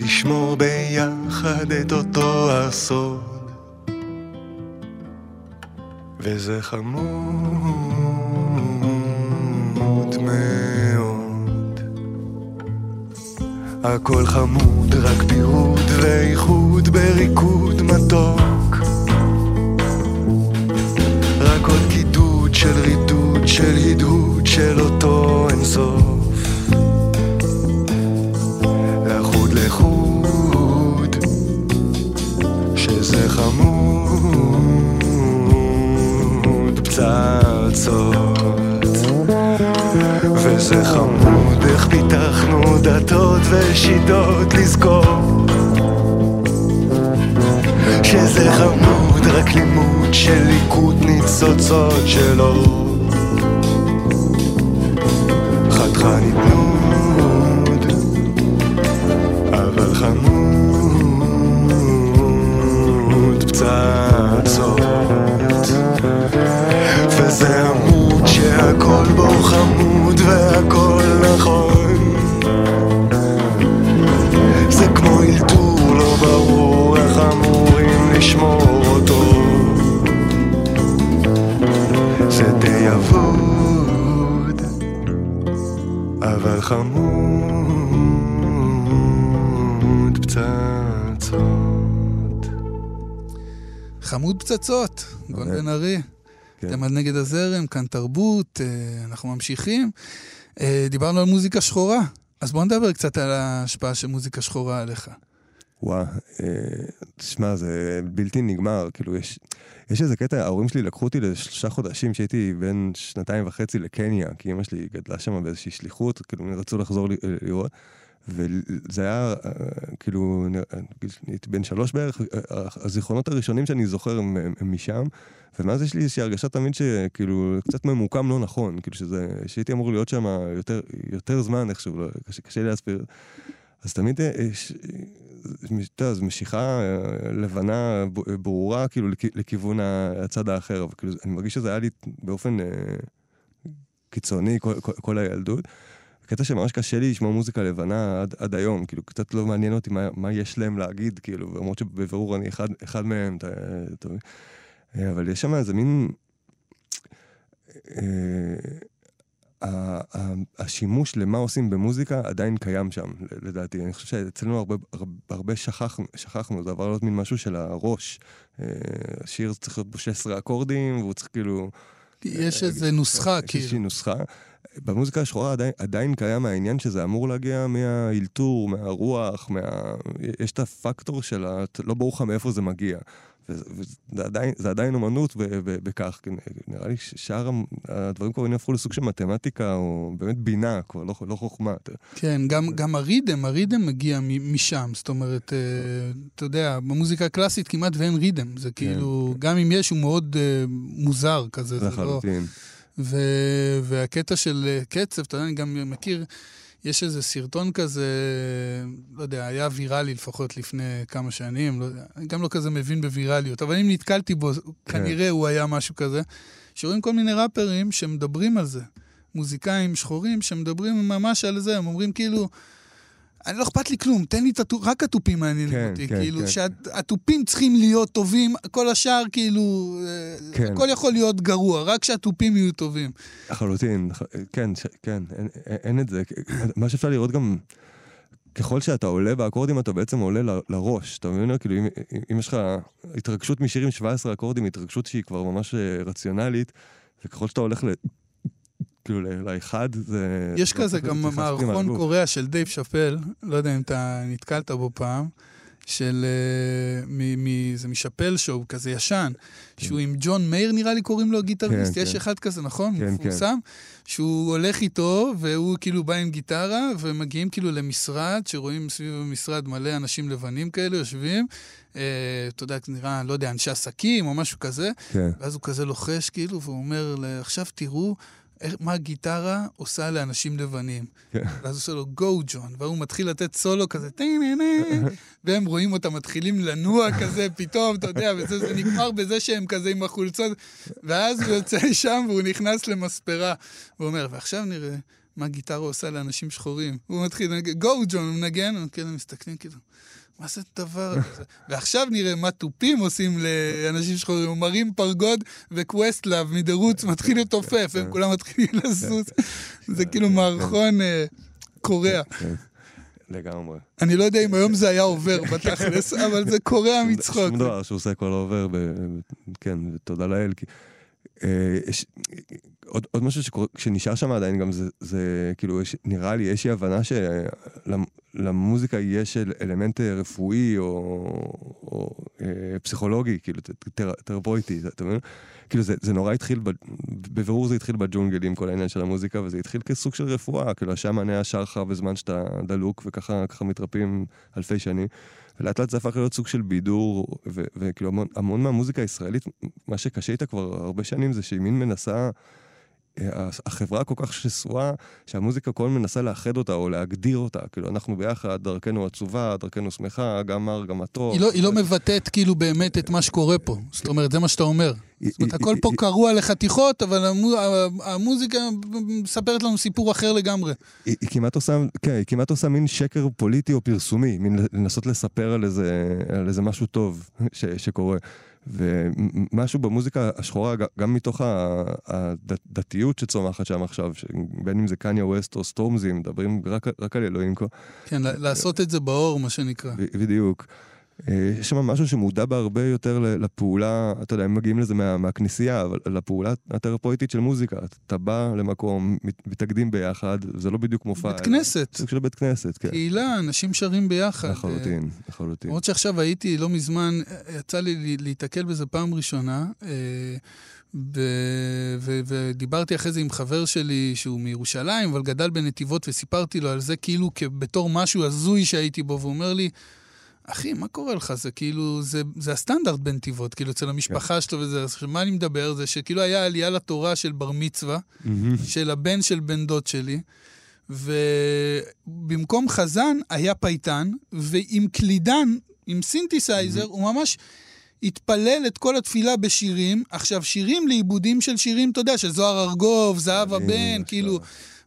לשמור ביחד את אותו הסוד. וזה חמוד מאוד. הכל חמוד, רק פירוד ואיחוד בריקוד מתוק. רק עוד קידוד של רידוד של הדהוד של אותו פצצות וזה חמוד איך פיתחנו דתות ושיטות לזכור שזה חמוד רק לימוד של ליקוד ניצוצות שלו. חתיכה נתנוד פצצות, גון אמן. בן ארי. כן. אתם על נגד הזרם, כאן תרבות, אה, אנחנו ממשיכים. אה, דיברנו על מוזיקה שחורה, אז בואו נדבר קצת על ההשפעה של מוזיקה שחורה עליך. וואו, אה, תשמע, זה בלתי נגמר, כאילו, יש, יש איזה קטע, ההורים שלי לקחו אותי לשלושה חודשים שהייתי בן שנתיים וחצי לקניה, כי אמא שלי גדלה שם באיזושהי שליחות, כאילו, הם רצו לחזור לראות, וזה היה, אה, כאילו, נראה- הייתי בן שלוש בערך, אה, הזיכרונות הראשונים שאני זוכר הם, הם, משם, ומאז יש לי איזושהי הרגשה תמיד שכאילו, קצת ממוקם לא נכון, כאילו שזה, שהייתי אמור להיות שם יותר, יותר זמן איכשהו, לא, קשה, קשה להסביר. אז תמיד אה, יש, אתה יודע, זו משיכה אה, לבנה ברורה, כאילו, לכ- לכיוון הצד האחר, אבל כאילו, אני מרגיש שזה היה לי באופן אה, קיצוני כל, כל, כל הילדות. קטע שממש קשה לי לשמוע מוזיקה לבנה עד, עד היום, כאילו, קצת לא מעניין אותי מה, מה יש להם להגיד, כאילו, למרות שבבירור אני אחד, אחד מהם, אתה, אתה מבין? אה, אבל יש שם איזה מין... אה, השימוש למה עושים במוזיקה עדיין קיים שם, לדעתי. אני חושב שאצלנו הרבה, הרבה, שכחנו, שכחנו, זה עבר להיות מין משהו של הראש. אה, השיר צריך להיות בו 16 אקורדים, והוא צריך כאילו... יש איזה נוסחה, יש איזושהי כאילו. נוסחה. במוזיקה השחורה עדיין, עדיין קיים העניין שזה אמור להגיע מהאלתור, מהרוח, מה... יש את הפקטור של ה... לא ברור לך מאיפה זה מגיע. וזה, וזה עדיין, זה עדיין אומנות ב- ב- בכך. נראה לי ששאר הדברים כבר הפכו לסוג של מתמטיקה, או באמת בינה, כבר לא, לא חוכמה. כן, גם, גם הרידם, הרידם מגיע משם. זאת אומרת, אה, אתה יודע, במוזיקה הקלאסית כמעט ואין רידם. זה כאילו, גם אם יש, הוא מאוד אה, מוזר כזה. זה לא... לחלוטין. ו... והקטע של אה, קצב, אתה יודע, אני גם מכיר, יש איזה סרטון כזה, לא יודע, היה ויראלי לפחות לפני כמה שנים, לא אני גם לא כזה מבין בווירליות, אבל אם נתקלתי בו, כנראה הוא היה משהו כזה, שרואים כל מיני ראפרים שמדברים על זה. מוזיקאים שחורים שמדברים ממש על זה, הם אומרים כאילו, אני לא אכפת לי כלום, תן לי את התופים, רק התופים מעניינים כן, אותי, כן, כאילו, כן. שהתופים צריכים להיות טובים, כל השאר כאילו, אה, כן. הכל יכול להיות גרוע, רק שהתופים יהיו טובים. לחלוטין, לח- כן, ש- כן, אין, אין, אין את זה. מה שאפשר לראות גם, ככל שאתה עולה באקורדים, אתה בעצם עולה ל- לראש. אתה מבין? כאילו, אם, אם יש לך התרגשות משירים 17 אקורדים, התרגשות שהיא כבר ממש אה, רציונלית, וככל שאתה הולך ל... כאילו, לאחד, זה... יש זה כזה הופך- גם מערכון. קוריאה של דייב שאפל, לא יודע אם אתה נתקלת בו פעם, של... אה, מ- מ- זה מ Chappelle Show, כזה ישן, שהוא עם ג'ון מאייר נראה לי קוראים לו הגיטריסט, כן, יש כן. אחד כזה, נכון? כן, מפורסם? שהוא הולך איתו, והוא כאילו בא עם גיטרה, ומגיעים כאילו למשרד, שרואים סביב המשרד מלא אנשים לבנים כאלה יושבים. אה, אתה יודע, נראה, לא יודע, אנשי עסקים או משהו כזה. כן, ואז הוא כזה לוחש, כאילו, והוא אומר, עכשיו תראו מה הגיטרה עושה לאנשים לבנים. כן. ואז הוא עושה לו, גו ג'ון, והוא מתחיל לתת סולו כזה, טי-נה-נה, והם רואים אותם מתחילים לנוע כזה פתאום, אתה יודע, וזה זה נגמר בזה שהם כזה עם החולצות, ואז הוא יוצא שם והוא נכנס למספרה. הוא אומר, ועכשיו נראה מה גיטרה עושה לאנשים שחורים. הוא מתחיל לנגן, גו ג'ון, הוא מנגן, הם כאילו מסתכלים כאילו, מה זה הדבר הזה? ועכשיו נראה מה תופים עושים לאנשים שחורים. הוא מרים פרגוד ו Questlove מ The Roots מתחיל לתופף, הם כולם מתחילים לזוז. זה כאילו מערכון אה, קורע. כן, לגמרי. אני לא יודע אם היום זה היה עובר בתכלס, אבל זה קורע מצחוק. שום דבר שהוא עושה כבר לא עובר. כן, ותודה לאל. אה, יש... עוד, עוד משהו שקורה, שנשאר שם עדיין גם זה, זה כאילו, יש, נראה לי, יש לי הבנה שלמוזיקה יש אל- אלמנט אה, רפואי או, או אה, פסיכולוגי, כאילו, תר, תרפויטי, אתה מבין? כאילו, זה, זה נורא התחיל, ב, בבירור זה התחיל בג'ונגלים, כל העניין של המוזיקה, וזה התחיל כסוג של רפואה, כאילו, היה שר לך בזמן שאתה דלוק, וככה ככה מתרפאים אלפי שנים. ולאט לאט זה הפך להיות סוג של בידור, וכאילו המון, המון מהמוזיקה הישראלית, מה שקשה איתה כבר הרבה שנים זה שהיא מין מנסה, החברה כל כך שסועה, שהמוזיקה כל הזמן מנסה לאחד אותה או להגדיר אותה. כאילו, אנחנו ביחד, דרכנו עצובה, דרכנו שמחה, גם מר, גם הטוב. היא לא, היא לא מבטאת כאילו באמת את מה שקורה פה. זאת אומרת, זה מה שאתה אומר. זאת אומרת, הכל פה קרוע לחתיכות, אבל המו- המוזיקה מספרת לנו סיפור אחר לגמרי. היא, כמעט עושה, כן, היא כמעט עושה מין שקר פוליטי או פרסומי, מין לנסות לספר על איזה, משהו טוב שקורה. ומשהו במוזיקה השחורה, גם מתוך הדתיות שצומחת שם עכשיו, בין אם זה קניה ווסט או סטורמזי, מדברים רק, רק על אלוהים. כן, לעשות את זה באור, מה שנקרא. בדיוק. אה, יש שם משהו שמודע בהרבה יותר לפעולה, אתה יודע, הם מגיעים לזה מה, מהכנסייה, אבל לפעולה התרפויטית של מוזיקה. אתה בא למקום, מתאגדים ביחד, זה לא בדיוק מופע. בית כנסת. סוג של בית כנסת, כן. קהילה, אנשים שרים ביחד. לחלוטין, לחלוטין. למרות שעכשיו הייתי לא מזמן, יצא לי להיתקל בזה פעם ראשונה. ו- ו- ודיברתי אחרי זה עם חבר שלי שהוא מירושלים, אבל גדל בנתיבות, וסיפרתי לו על זה כאילו בתור משהו הזוי שהייתי בו, והוא אומר לי, אחי, מה קורה לך? זה כאילו, זה, זה הסטנדרט בנתיבות, כאילו, אצל המשפחה כן. שלו וזה. אז מה אני מדבר? זה שכאילו היה עלייה לתורה של בר מצווה, mm-hmm. של הבן של בן דוד שלי, ובמקום חזן היה פייטן, ועם קלידן, עם סינתסייזר, mm-hmm. הוא ממש... התפלל את כל התפילה בשירים. עכשיו, שירים לעיבודים של שירים, אתה יודע, של זוהר ארגוב, זהבה בן, כאילו,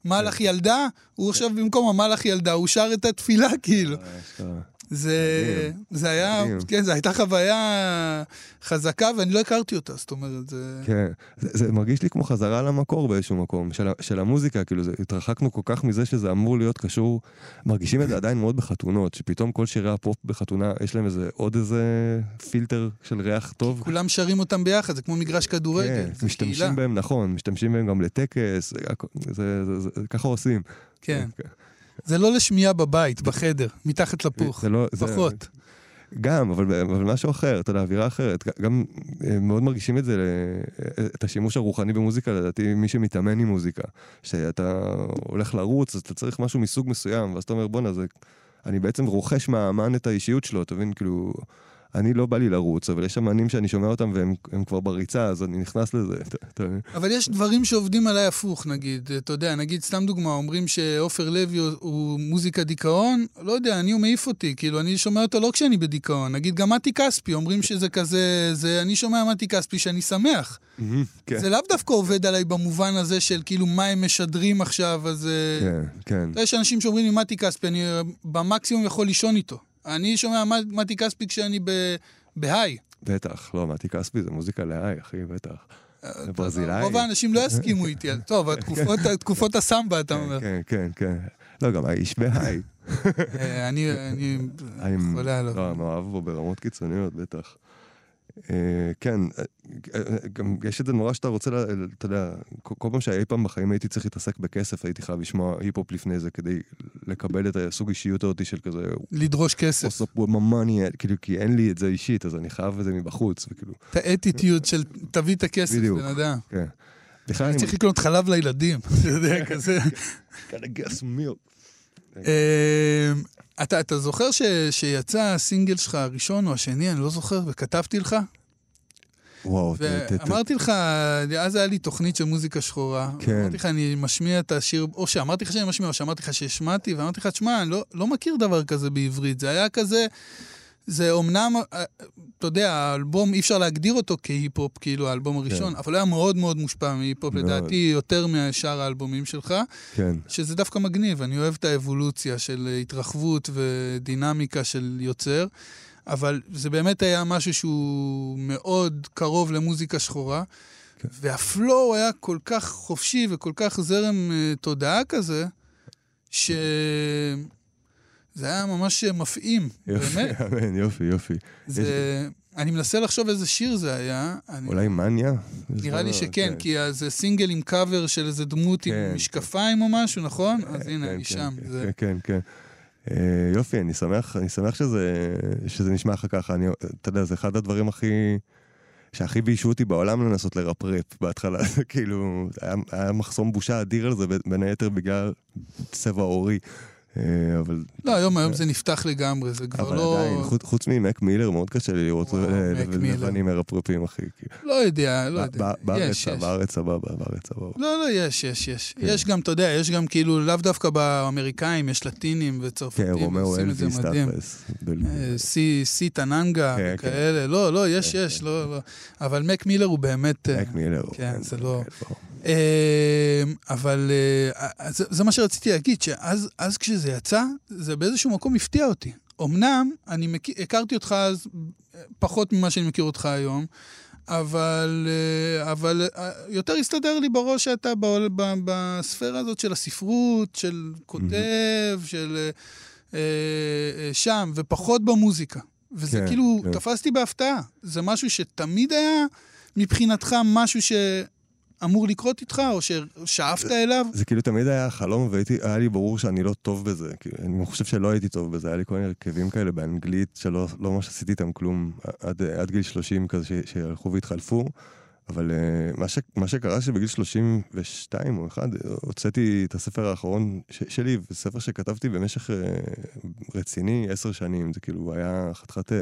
מלאך כן. ילדה, הוא עכשיו במקום המלאך ילדה, הוא שר את התפילה, כאילו. זה, זה היה, כן, זו הייתה חוויה חזקה, ואני לא הכרתי אותה, זאת אומרת, זה... כן, זה, זה מרגיש לי כמו חזרה למקור באיזשהו מקום, של, של המוזיקה, כאילו, זה, התרחקנו כל כך מזה שזה אמור להיות קשור, מרגישים את זה עדיין מאוד בחתונות, שפתאום כל שירי הפופ בחתונה, יש להם איזה, עוד איזה פילטר של ריח טוב. כולם שרים אותם ביחד, זה כמו מגרש כדורגל, כן, משתמשים קהילה. בהם, נכון, משתמשים בהם גם לטקס, זה, זה, זה, זה, ככה עושים. כן. זה לא לשמיעה בבית, בחדר, מתחת לפוך, זה לא, פחות. זה... גם, אבל, אבל משהו אחר, אתה יודע, אווירה אחרת. גם אה, מאוד מרגישים את זה, אה, את השימוש הרוחני במוזיקה, לדעתי, מי שמתאמן עם מוזיקה. שאתה הולך לרוץ, אז אתה צריך משהו מסוג מסוים, ואז אתה אומר, בואנה, זה... אני בעצם רוכש מהאמן את האישיות שלו, אתה מבין? כאילו... אני לא בא לי לרוץ, אבל יש אמנים שאני שומע אותם והם כבר בריצה, אז אני נכנס לזה. אבל יש דברים שעובדים עליי הפוך, נגיד. אתה יודע, נגיד, סתם דוגמה, אומרים שעופר לוי הוא מוזיקה דיכאון, לא יודע, אני, הוא מעיף אותי. כאילו, אני שומע אותו לא כשאני בדיכאון. נגיד, גם מתי כספי, אומרים שזה כזה, זה, אני שומע מתי כספי שאני שמח. כן. זה לאו דווקא עובד עליי במובן הזה של כאילו מה הם משדרים עכשיו, אז... אה, כן, כן. יש אנשים שאומרים לי מתי כספי, אני במקסימום יכול לישון איתו. אני שומע מתי כספי כשאני בהיי. בטח, לא, מתי כספי זה מוזיקה להיי, אחי, בטח. אה, ברזילאי. רוב האנשים לא יסכימו איתי. טוב, תקופות הסמבה, אתה אומר. כן, כן, כן. לא, גם האיש בהיי. אה, אני חולה עליו. לא, מאוהב בו ברמות קיצוניות, בטח. אה, כן, אה, אה, גם יש את זה נורא שאתה רוצה, אתה יודע, כל פעם שאי פעם בחיים הייתי צריך להתעסק בכסף, הייתי חייב לשמוע היפ-הופ לפני זה כדי לקבל את הסוג אישיות הזאת של כזה... לדרוש כסף. עושה פה ממאני, כאילו, כי אין לי את זה אישית, אז אני חייב את זה מבחוץ, וכאילו... את האטיטיוד של תביא את הכסף, בן אדם. כן. אני צריך לקנות חלב לילדים, אתה יודע, כזה. אתה, אתה זוכר ש, שיצא הסינגל שלך הראשון או השני, אני לא זוכר, וכתבתי לך? וואו, ואמרתי לך, אז היה לי תוכנית של מוזיקה שחורה. כן. אמרתי לך, אני משמיע את השיר, או שאמרתי לך שאני משמיע, או שאמרתי לך שהשמעתי, ואמרתי לך, תשמע, אני לא, לא מכיר דבר כזה בעברית. זה היה כזה... זה אומנם, אה, אתה יודע, האלבום, אי אפשר להגדיר אותו כהיפ-הופ, כאילו, האלבום הראשון, כן. אבל הוא היה מאוד מאוד מושפע מהיפ-הופ, לדעתי יותר משאר האלבומים שלך. כן. שזה דווקא מגניב, אני אוהב את האבולוציה של התרחבות ודינמיקה של יוצר, אבל זה באמת היה משהו שהוא מאוד קרוב למוזיקה שחורה. כן. והפלואו היה כל כך חופשי וכל כך זרם uh, תודעה כזה, ש... זה היה ממש מפעים, יופי, באמת. אמן, יופי, יופי. זה... יש... אני מנסה לחשוב איזה שיר זה היה. אולי מניה? נראה לי שכן, כן. כי זה סינגל עם קאבר של איזה דמות עם כן. משקפיים או משהו, נכון? כן, אז הנה, אני שם. כן, כן, כן. אה, יופי, אני שמח, אני שמח שזה, שזה נשמע לך ככה. אני, אתה יודע, זה אחד הדברים הכי... שהכי ביישו אותי בעולם לנסות לרפרפ בהתחלה, כאילו, היה, היה מחסום בושה אדיר על זה, בין היתר בגלל צבע עורי. אה, אבל... לא, היום היום זה נפתח לגמרי, זה כבר לא... אבל עדיין, חוץ ממק מילר, מאוד קשה לי לראות לבנים מרפרפים, אחי. לא יודע, לא יודע. בארץ סבבה, בארץ סבבה. לא, לא, יש, יש, יש. כן. יש גם, אתה יודע, יש גם כאילו, לאו דווקא באמריקאים, יש לטינים וצרפתים, כן, רומאו אלוויס, תכלס. אה, סי טנגנה כן, וכאלה, לא, לא, יש, יש, לא, לא. אבל מק מילר הוא באמת... מק מילר. כן, זה לא... אבל אה, זה מה שרציתי להגיד, שאז כשזה יצא, זה באיזשהו מקום הפתיע אותי. אמנם, אני מכיר, הכרתי אותך אז פחות ממה שאני מכיר אותך היום, אבל, אה, אבל אה, יותר הסתדר לי בראש שאתה בספירה הזאת של הספרות, של כותב, של שם, ופחות במוזיקה. וזה כן, כאילו, כן. תפסתי בהפתעה. זה משהו שתמיד היה מבחינתך משהו שאמור לקרות איתך, או ששאפת אליו? זה כאילו תמיד היה חלום, והיה לי ברור שאני לא טוב בזה. כאילו, אני חושב שלא הייתי טוב בזה, היה לי כל מיני הרכבים כאלה באנגלית, שלא לא ממש עשיתי איתם כלום עד, עד גיל 30 כזה, ש, שהלכו והתחלפו. אבל uh, מה, ש, מה שקרה שבגיל 32 או 1, הוצאתי את הספר האחרון ש, שלי, ספר שכתבתי במשך uh, רציני, עשר שנים, זה כאילו היה חתיכת... Uh,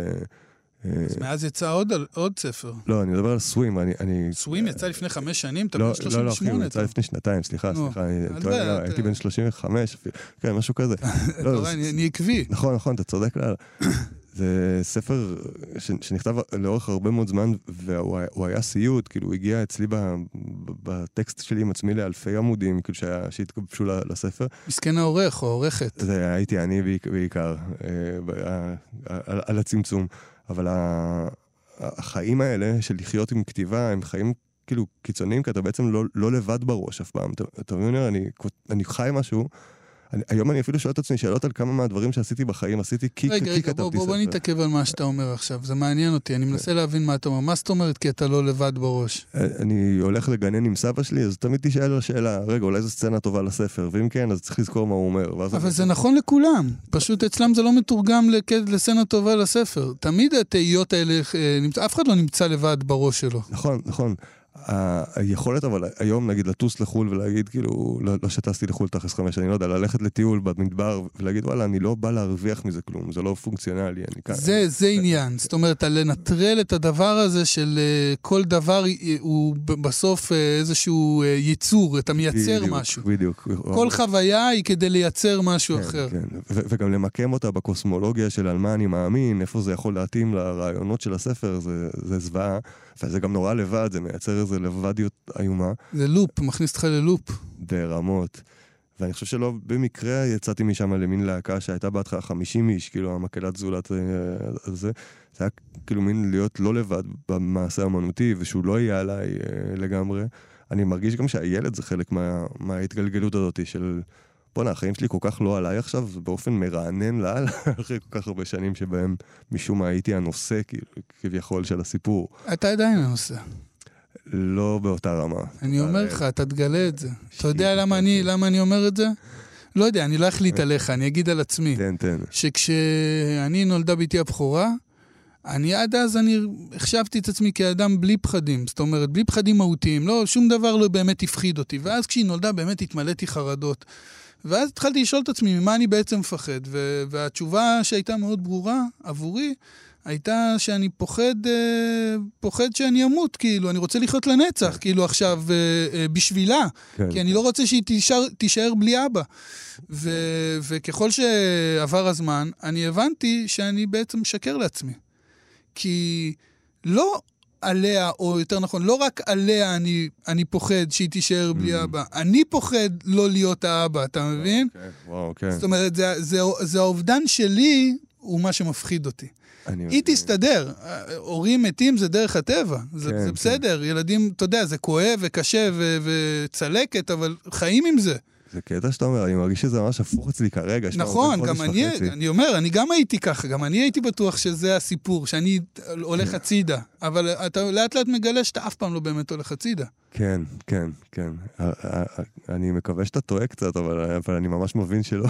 אז מאז יצא עוד, עוד ספר. לא, אני מדבר על סווים, אני... אני סווים יצא לפני חמש שנים? אתה לא, בן 38. לא, לא, אחי, הוא יצא לפני שנתיים, סליחה, סליחה, לא, אתה- הייתי בן 35, אפילו, כן, משהו כזה. אתה לא, רואה, זה- אני אני עקבי. נכון, נכון, אתה צודק לאללה. זה ספר ש, שנכתב לאורך הרבה מאוד זמן, והוא היה- סיוט, כאילו הוא הגיע אצלי ב, ב, בטקסט שלי עם עצמי לאלפי עמודים, כאילו שהיה, שהתגבשו לספר. מסכן העורך או העורכת. זה הייתי אני בעיק- בעיקר, אה, על, על הצמצום. אבל החיים האלה של לחיות עם כתיבה, הם חיים כאילו קיצוניים, כי אתה בעצם לא, לא לבד בראש אף פעם. אתה, אתה מבין? אני, אני חי משהו. אני, היום אני אפילו שואל את עצמי שאלות על כמה מהדברים שעשיתי בחיים עשיתי כי, רגע, כי רגע, כתבתי בוא, בוא, בוא ספר. נתעכב על מה שאתה אומר עכשיו, זה מעניין אותי, אני מנסה להבין מה אתה אומר. מה זאת אומרת כי אתה לא לבד בראש? אני הולך לגנן עם סבא שלי, אז תמיד תשאל השאלה, רגע, אולי זו סצנה טובה לספר, ואם כן, אז צריך לזכור מה הוא אומר. אבל זה נכון לכולם, פשוט אצלם זה לא מתורגם לסצנה טובה לספר. תמיד התהיות האלה, אה, אף אחד לא נמצא לבד בראש שלו. נכון, נכון. היכולת אבל היום, נגיד, לטוס לחו"ל ולהגיד, כאילו, לא, לא שטסתי לחו"ל תכלס חמש, אני לא יודע, ללכת לטיול במדבר ולהגיד, וואלה, אני לא בא להרוויח מזה כלום, זה לא פונקציונלי, אני כאן. זה, זה עניין. זאת אומרת, לנטרל את הדבר הזה של אה, כל דבר אה, הוא בסוף אה, איזשהו ייצור, אתה מייצר בדיוק, משהו. בדיוק. כל חוויה היא כדי לייצר משהו כן, אחר. כן. וגם למקם אותה בקוסמולוגיה של על מה אני מאמין, איפה זה יכול להתאים לרעיונות של הספר, זה, זה זוועה. וזה גם נורא לבד, זה מייצר איזו לבדיות איומה. זה לופ, מכניס אותך ללופ. ברמות. ואני חושב שלא במקרה יצאתי משם למין להקה שהייתה בהתחלה 50 איש, כאילו המקהלת זולת אה, הזה. זה היה כאילו מין להיות לא לבד במעשה האמנותי, ושהוא לא יהיה עליי אה, לגמרי. אני מרגיש גם שהילד זה חלק מה, מההתגלגלות הזאת של... בואנה, החיים שלי כל כך לא עליי עכשיו, באופן מרענן לאללה, אחרי כל כך הרבה שנים שבהם משום מה הייתי הנושא, כאילו, כביכול, של הסיפור. אתה עדיין הנושא. לא באותה רמה. אני אומר לך, אתה תגלה את זה. אתה יודע למה אני, למה אני אומר את זה? לא יודע, אני לא אחליט עליך, אני אגיד על עצמי. תן, תן. שכשאני נולדה בתי הבכורה, אני עד אז אני החשבתי את עצמי כאדם בלי פחדים. זאת אומרת, בלי פחדים מהותיים. לא, שום דבר לא באמת הפחיד אותי. ואז כשהיא נולדה באמת התמלאתי חרדות. ואז התחלתי לשאול את עצמי, ממה אני בעצם מפחד? ו- והתשובה שהייתה מאוד ברורה עבורי, הייתה שאני פוחד, אה, פוחד שאני אמות, כאילו, אני רוצה לחיות לנצח, כאילו עכשיו, אה, אה, בשבילה. כן. כי אני לא רוצה שהיא תישאר, תישאר בלי אבא. ו, וככל שעבר הזמן, אני הבנתי שאני בעצם משקר לעצמי. כי לא עליה, או יותר נכון, לא רק עליה אני, אני פוחד שהיא תישאר בלי Mm. אבא, אני פוחד לא להיות האבא, אתה מבין? כן, וואו, כן. זאת אומרת, זה, זה, זה האובדן שלי הוא מה שמפחיד אותי. היא מבין. תסתדר. הורים מתים זה דרך הטבע. זה, כן, זה כן. בסדר, ילדים, אתה יודע, זה כואב וקשה ו- וצלקת, אבל חיים עם זה. זה קטע שאתה אומר, אני מרגיש שזה ממש הפוך אצלי כרגע. נכון, גם אני, וחצי. אני אומר, אני גם הייתי ככה, גם אני הייתי בטוח שזה הסיפור, שאני הולך הצידה. אבל אתה לאט לאט מגלה שאתה אף פעם לא באמת הולך הצידה. כן, כן, כן. אני מקווה שאתה טועה קצת, אבל אבל אני ממש מבין שלא.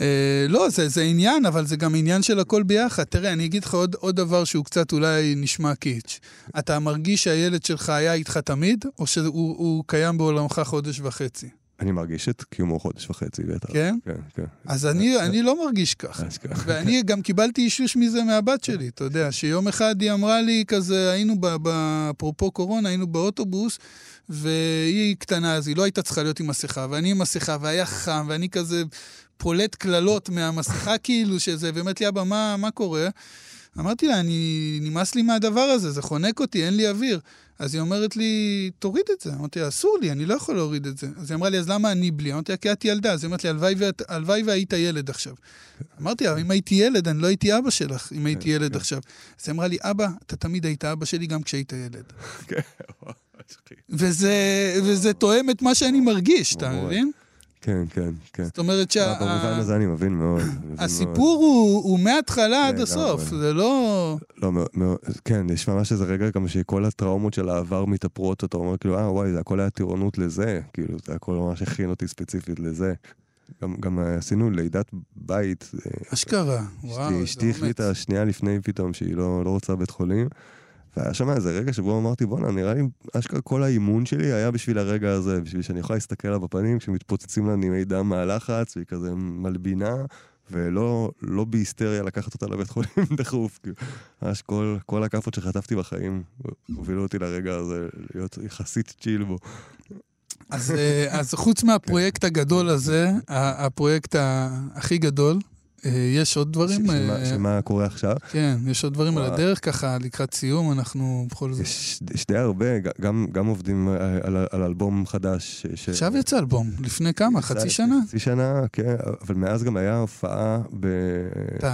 אה, לא, זה, זה עניין, אבל זה גם עניין של הכל ביחד. תראה, אני אגיד לך עוד, עוד דבר שהוא קצת אולי נשמע קיץ'. אתה מרגיש שהילד שלך היה איתך תמיד, או שהוא הוא קיים בעולמך חודש וחצי? אני מרגיש את קיומו חודש וחצי, בטח. כן? כן, כן. אז אני, אני לא מרגיש ככה. אשכרה. ואני גם קיבלתי אישוש מזה מהבת שלי, אתה יודע, שיום אחד היא אמרה לי כזה, היינו, אפרופו קורונה, היינו באוטובוס, והיא קטנה, אז היא לא הייתה צריכה להיות עם מסכה, ואני עם מסכה, והיה חם, ואני כזה פולט קללות מהמסכה כאילו, שזה, באמת לי, אבא, מה, מה קורה? אמרתי לה, אני, נמאס לי מהדבר הזה, זה חונק אותי, אין לי אוויר. אז היא אומרת לי, תוריד את זה. אמרתי לה, אסור לי, אני לא יכול להוריד את זה. אז היא אמרה לי, אז למה אני בלי? אמרתי לה, כי את ילדה. אז היא אומרת לי, "הלוואי והיית ילד עכשיו. אמרתי לה, אם הייתי ילד, אני לא הייתי אבא שלך, אם הייתי ילד עכשיו. אז היא אמרה לי, אבא, אתה תמיד היית אבא שלי גם כשהיית ילד. כן, וואו, וזה, תואם את מה שאני מרגיש, אתה. מבין? כן, כן, כן. זאת אומרת שה... במובן הזה אני מבין מאוד. הסיפור הוא, מההתחלה עד הסוף, זה לא... לא, מאוד, כן, יש ממש איזה רגע גם שכל הטראומות של העבר מתאפרות, אתה אומר כאילו, אה, וואי, זה הכל היה טירונות לזה, כאילו, זה הכל ממש הכין אותי ספציפית לזה. גם, גם עשינו לידת בית. אה, אשכרה, וואו, אשתי החליטה שנייה לפני פתאום שהיא לא, לא רוצה בית חולים. והיה שם איזה רגע שבו אמרתי, בואנה, נראה לי, אשכרה כל האימון שלי היה בשביל הרגע הזה, בשביל שאני יכול להסתכל לה בפנים כשמתפוצצים לה נימי דם מהלחץ, והיא כזה מלבינה, ולא לא בהיסטריה לקחת אותה לבית חולים דחוף. כאילו, ממש כל, כל הכאפות שחטפתי בחיים הובילו אותי לרגע הזה, להיות יחסית צ'יל בו. אז, אה, אז חוץ מהפרויקט הגדול הזה, הפרויקט הכי גדול, יש עוד דברים... שמה, אה, שמה קורה עכשיו? כן, יש עוד דברים על הדרך ככה, לקראת סיום, אנחנו בכל זאת... יש, די הרבה, גם, עובדים על, על אלבום חדש. עכשיו יצא אלבום, לפני כמה? חצי שנה? חצי שנה, כן, אבל מאז גם היה הופעה ב...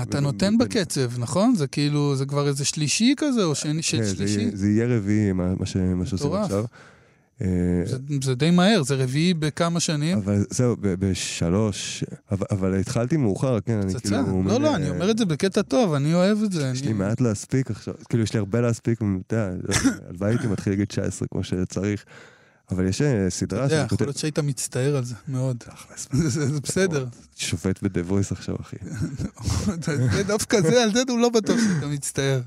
אתה, נותן. בקצב, נכון? זה כאילו, זה כבר איזה שלישי כזה, או שני, כן, שלישי? זה, יהיה רביעי, מה, שעושים עכשיו. אה, זה, זה די מהר, זה רביעי בכמה שנים. אבל זהו, בשלוש, אבל, אבל התחלתי מאוחר, כן, אני כאילו... לא, מין, לא, אני אומר את זה בקטע טוב, אני אוהב את זה. יש אני... לי מעט להספיק עכשיו, כאילו יש לי הרבה להספיק, אתה יודע, הלוואי הייתי מתחיל להגיד 19 כמו שצריך. אבל יש אה, סדרה אתה יודע, יכול להיות שהיית מצטער על זה, מאוד. זה בסדר. שופט בדה וויס עכשיו, אחי. דווקא זה, על זה הוא לא בטוח שאתה מצטער.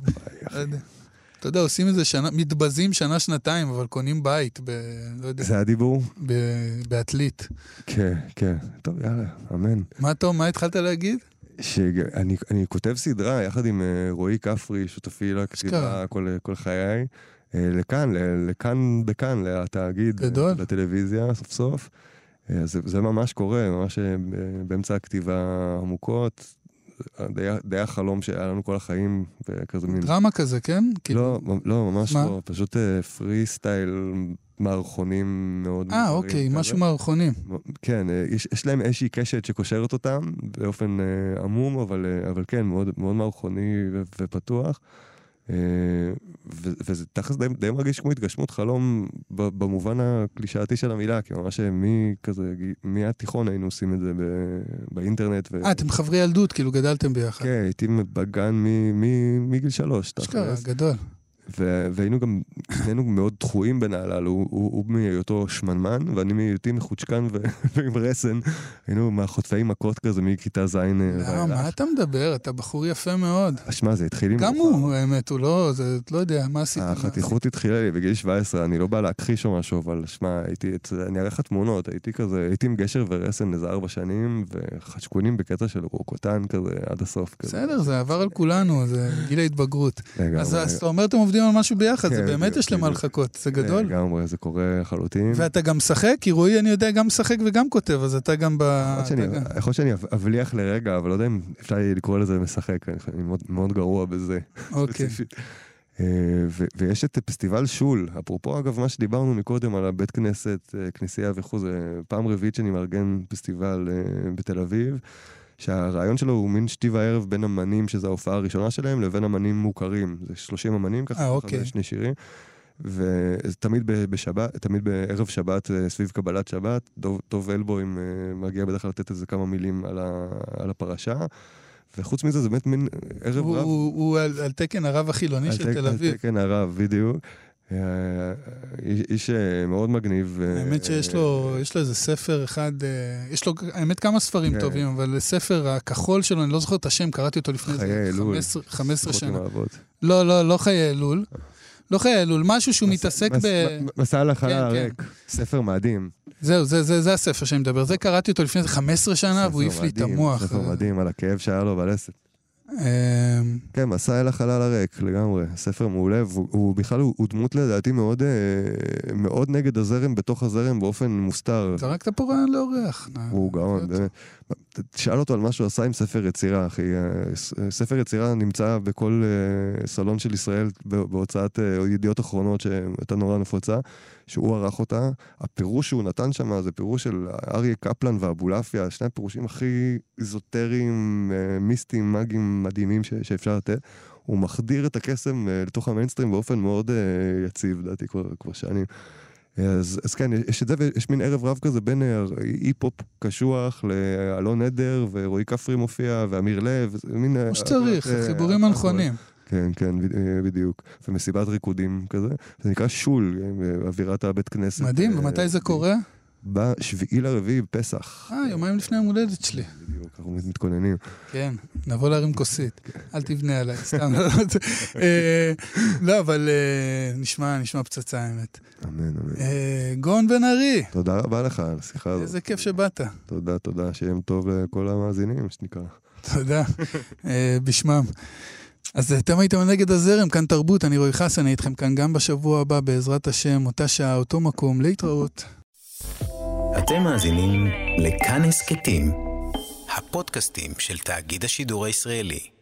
אתה יודע, עושים איזה שנה, מתבזים שנה-שנתיים, אבל קונים בית, ב... לא יודע. זה הדיבור? ב... בעתלית. כן, כן. טוב, יאללה, אמן. מה טוב, מה התחלת להגיד? שאני אני כותב סדרה יחד עם uh, רועי כפרי, שותפי לכתיבה כל, כל חיי, uh, לכאן, לכאן בכאן, לתאגיד, גדול. לטלוויזיה, סוף סוף. זה, זה ממש קורה, ממש באמצע הכתיבה עמוקות. די, די החלום שהיה לנו כל החיים, וכזה מין... דרמה כזה, כן? לא, כאילו... לא, ממש מה? לא, פשוט פרי uh, סטייל מערכונים מאוד... אה, אוקיי, כזה. משהו מערכונים. כן, אה, יש, יש להם איזושהי קשת שקושרת אותם באופן uh, עמום, אבל, uh, אבל כן, מאוד, מאוד מערכוני ופתוח. אה, וזה תכלס די, די מרגיש כמו התגשמות חלום במובן הקלישאתי של המילה, כי ממש מכזה, מהתיכון היינו עושים את זה באינטרנט. אה, אתם חברי ילדות, כאילו גדלתם ביחד. כן, הייתי בגן מגיל שלוש. אשכרה, גדול. והיינו גם, שנינו מאוד דחויים בין הוא, הוא, הוא מהיותו שמנמן, ואני מהיותי מחוצ'קן ועם רסן. היינו מהחוטפי מכות כזה מכיתה ז'. לא, מה אתה מדבר? אתה בחור יפה מאוד. שמע, זה התחיל עם... גם הוא, האמת, הוא לא, זה, לא יודע, מה עשית? החתיכות התחילה לי בגיל 17, אני לא בא להכחיש או משהו, אבל שמע, הייתי, אני אראה לך תמונות, הייתי כזה, הייתי עם גשר ורסן איזה ארבע שנים, וחשקונים בקטע של רוקוטן כזה עד הסוף. בסדר, זה עבר על כולנו, זה גיל ההתבגרות. אז אתה אומר, אתם עובדים על משהו ביחד, זה כן, באמת יש למה לחכות, זה גדול. לגמרי, זה קורה לחלוטין. ואתה גם משחק? כי רועי, אני יודע, גם משחק וגם כותב, אז אתה גם ב... יכול שאני אבליח לרגע, אבל לא יודע אם אפשר לקרוא לזה משחק, אני מאוד גרוע בזה. אוקיי. אה, ויש את פסטיבל שול, אפרופו אגב מה שדיברנו מקודם על הבית כנסת, אה, כנסייה וכו', זה פעם רביעית שאני מארגן פסטיבל אה, בתל אביב. שהרעיון שלו הוא מין שתי וערב בין אמנים, שזו ההופעה הראשונה שלהם, לבין אמנים מוכרים. זה 30 אמנים ככה, אה, אוקיי. שני שירים. ותמיד בשבת, תמיד בערב שבת, אה, סביב קבלת שבת, דוב, דוב אלבוים אה, מגיע בדרך כלל לתת איזה כמה מילים על, ה, על הפרשה. וחוץ מזה זה באמת מין ערב הוא, רב. הוא, הוא על, על תקן הרב החילוני של תל אביב. על תקן הרב, בדיוק. אה, איש אה, מאוד מגניב. אה, האמת שיש לו, יש לו איזה ספר אחד, יש לו, האמת כמה ספרים כן. טובים, אבל ספר הכחול שלו, אני לא זוכר את השם, קראתי אותו לפני חיי אלול. 15 שנה. לא, לא, לא חיי אלול. לא חיי אלול, משהו שהוא מתעסק ב... מסע לחלל כן, הריק, כן. ספר מדהים. זהו, זה הספר שאני מדבר. זה קראתי אותו לפני 15 שנה, והוא העיף לי את המוח. ספר מדהים, על הכאב שהיה לו בלסת. אמ, כן, מסע אל החלל הריק, לגמרי. ספר מעולה, והוא בכלל, הוא דמות לדעתי מאוד, אה, מאוד נגד הזרם בתוך הזרם באופן מוסתר. זרקת פה רעיון לאורח. הוא גאון. תשאל אותו על מה שהוא עשה עם ספר יצירה, אחי. אה, ספר יצירה נמצא בכל אה, סלון של ישראל בהוצאת ידיעות אחרונות שהייתה נורא נפוצה. שהוא ערך אותה. הפירוש שהוא נתן שם זה פירוש של אריה קפלן ואבולעפיה, שני הפירושים הכי איזוטריים, אה, מיסטיים, מאגיים מדהימים ש- שאפשר לתת. הוא מחדיר את הקסם אה, לתוך המיינסטרים באופן מאוד uh, יציב, לדעתי, כבר, כבר שנים. אז, אז כן, יש את זה ויש מין ערב רב כזה בין אי-פופ קשוח לאלון עדר ורועי כפרי מופיע ואמיר לב, מין... כמו שצריך, חיבורים הנכונים. כן, כן, בדיוק. ומסיבת ריקודים כזה. זה נקרא שול, אווירת הבית כנסת. מדהים, ומתי זה קורה? בשביעי לרביעי, פסח. אה, יומיים לפני היום הולדת שלי. בדיוק, אנחנו מתכוננים. כן, נבוא להרים כוסית. אל תבנה עליי, סתם. לא, אבל נשמע, נשמע פצצה, האמת. אמן, אמן. גאון בן ארי. תודה רבה לך על השיחה הזאת. איזה כיף שבאת. תודה, תודה, שיהיה טוב לכל המאזינים, מה שנקרא. תודה, בשמם. אז אתם הייתם נגד הזרם, כאן תרבות, אני רועי חסן, אני איתכם כאן גם בשבוע הבא, בעזרת השם, אותה שעה, אותו מקום, להתראות. אתם מאזינים לכאן הסכתים, הפודקאסטים של תאגיד השידור הישראלי.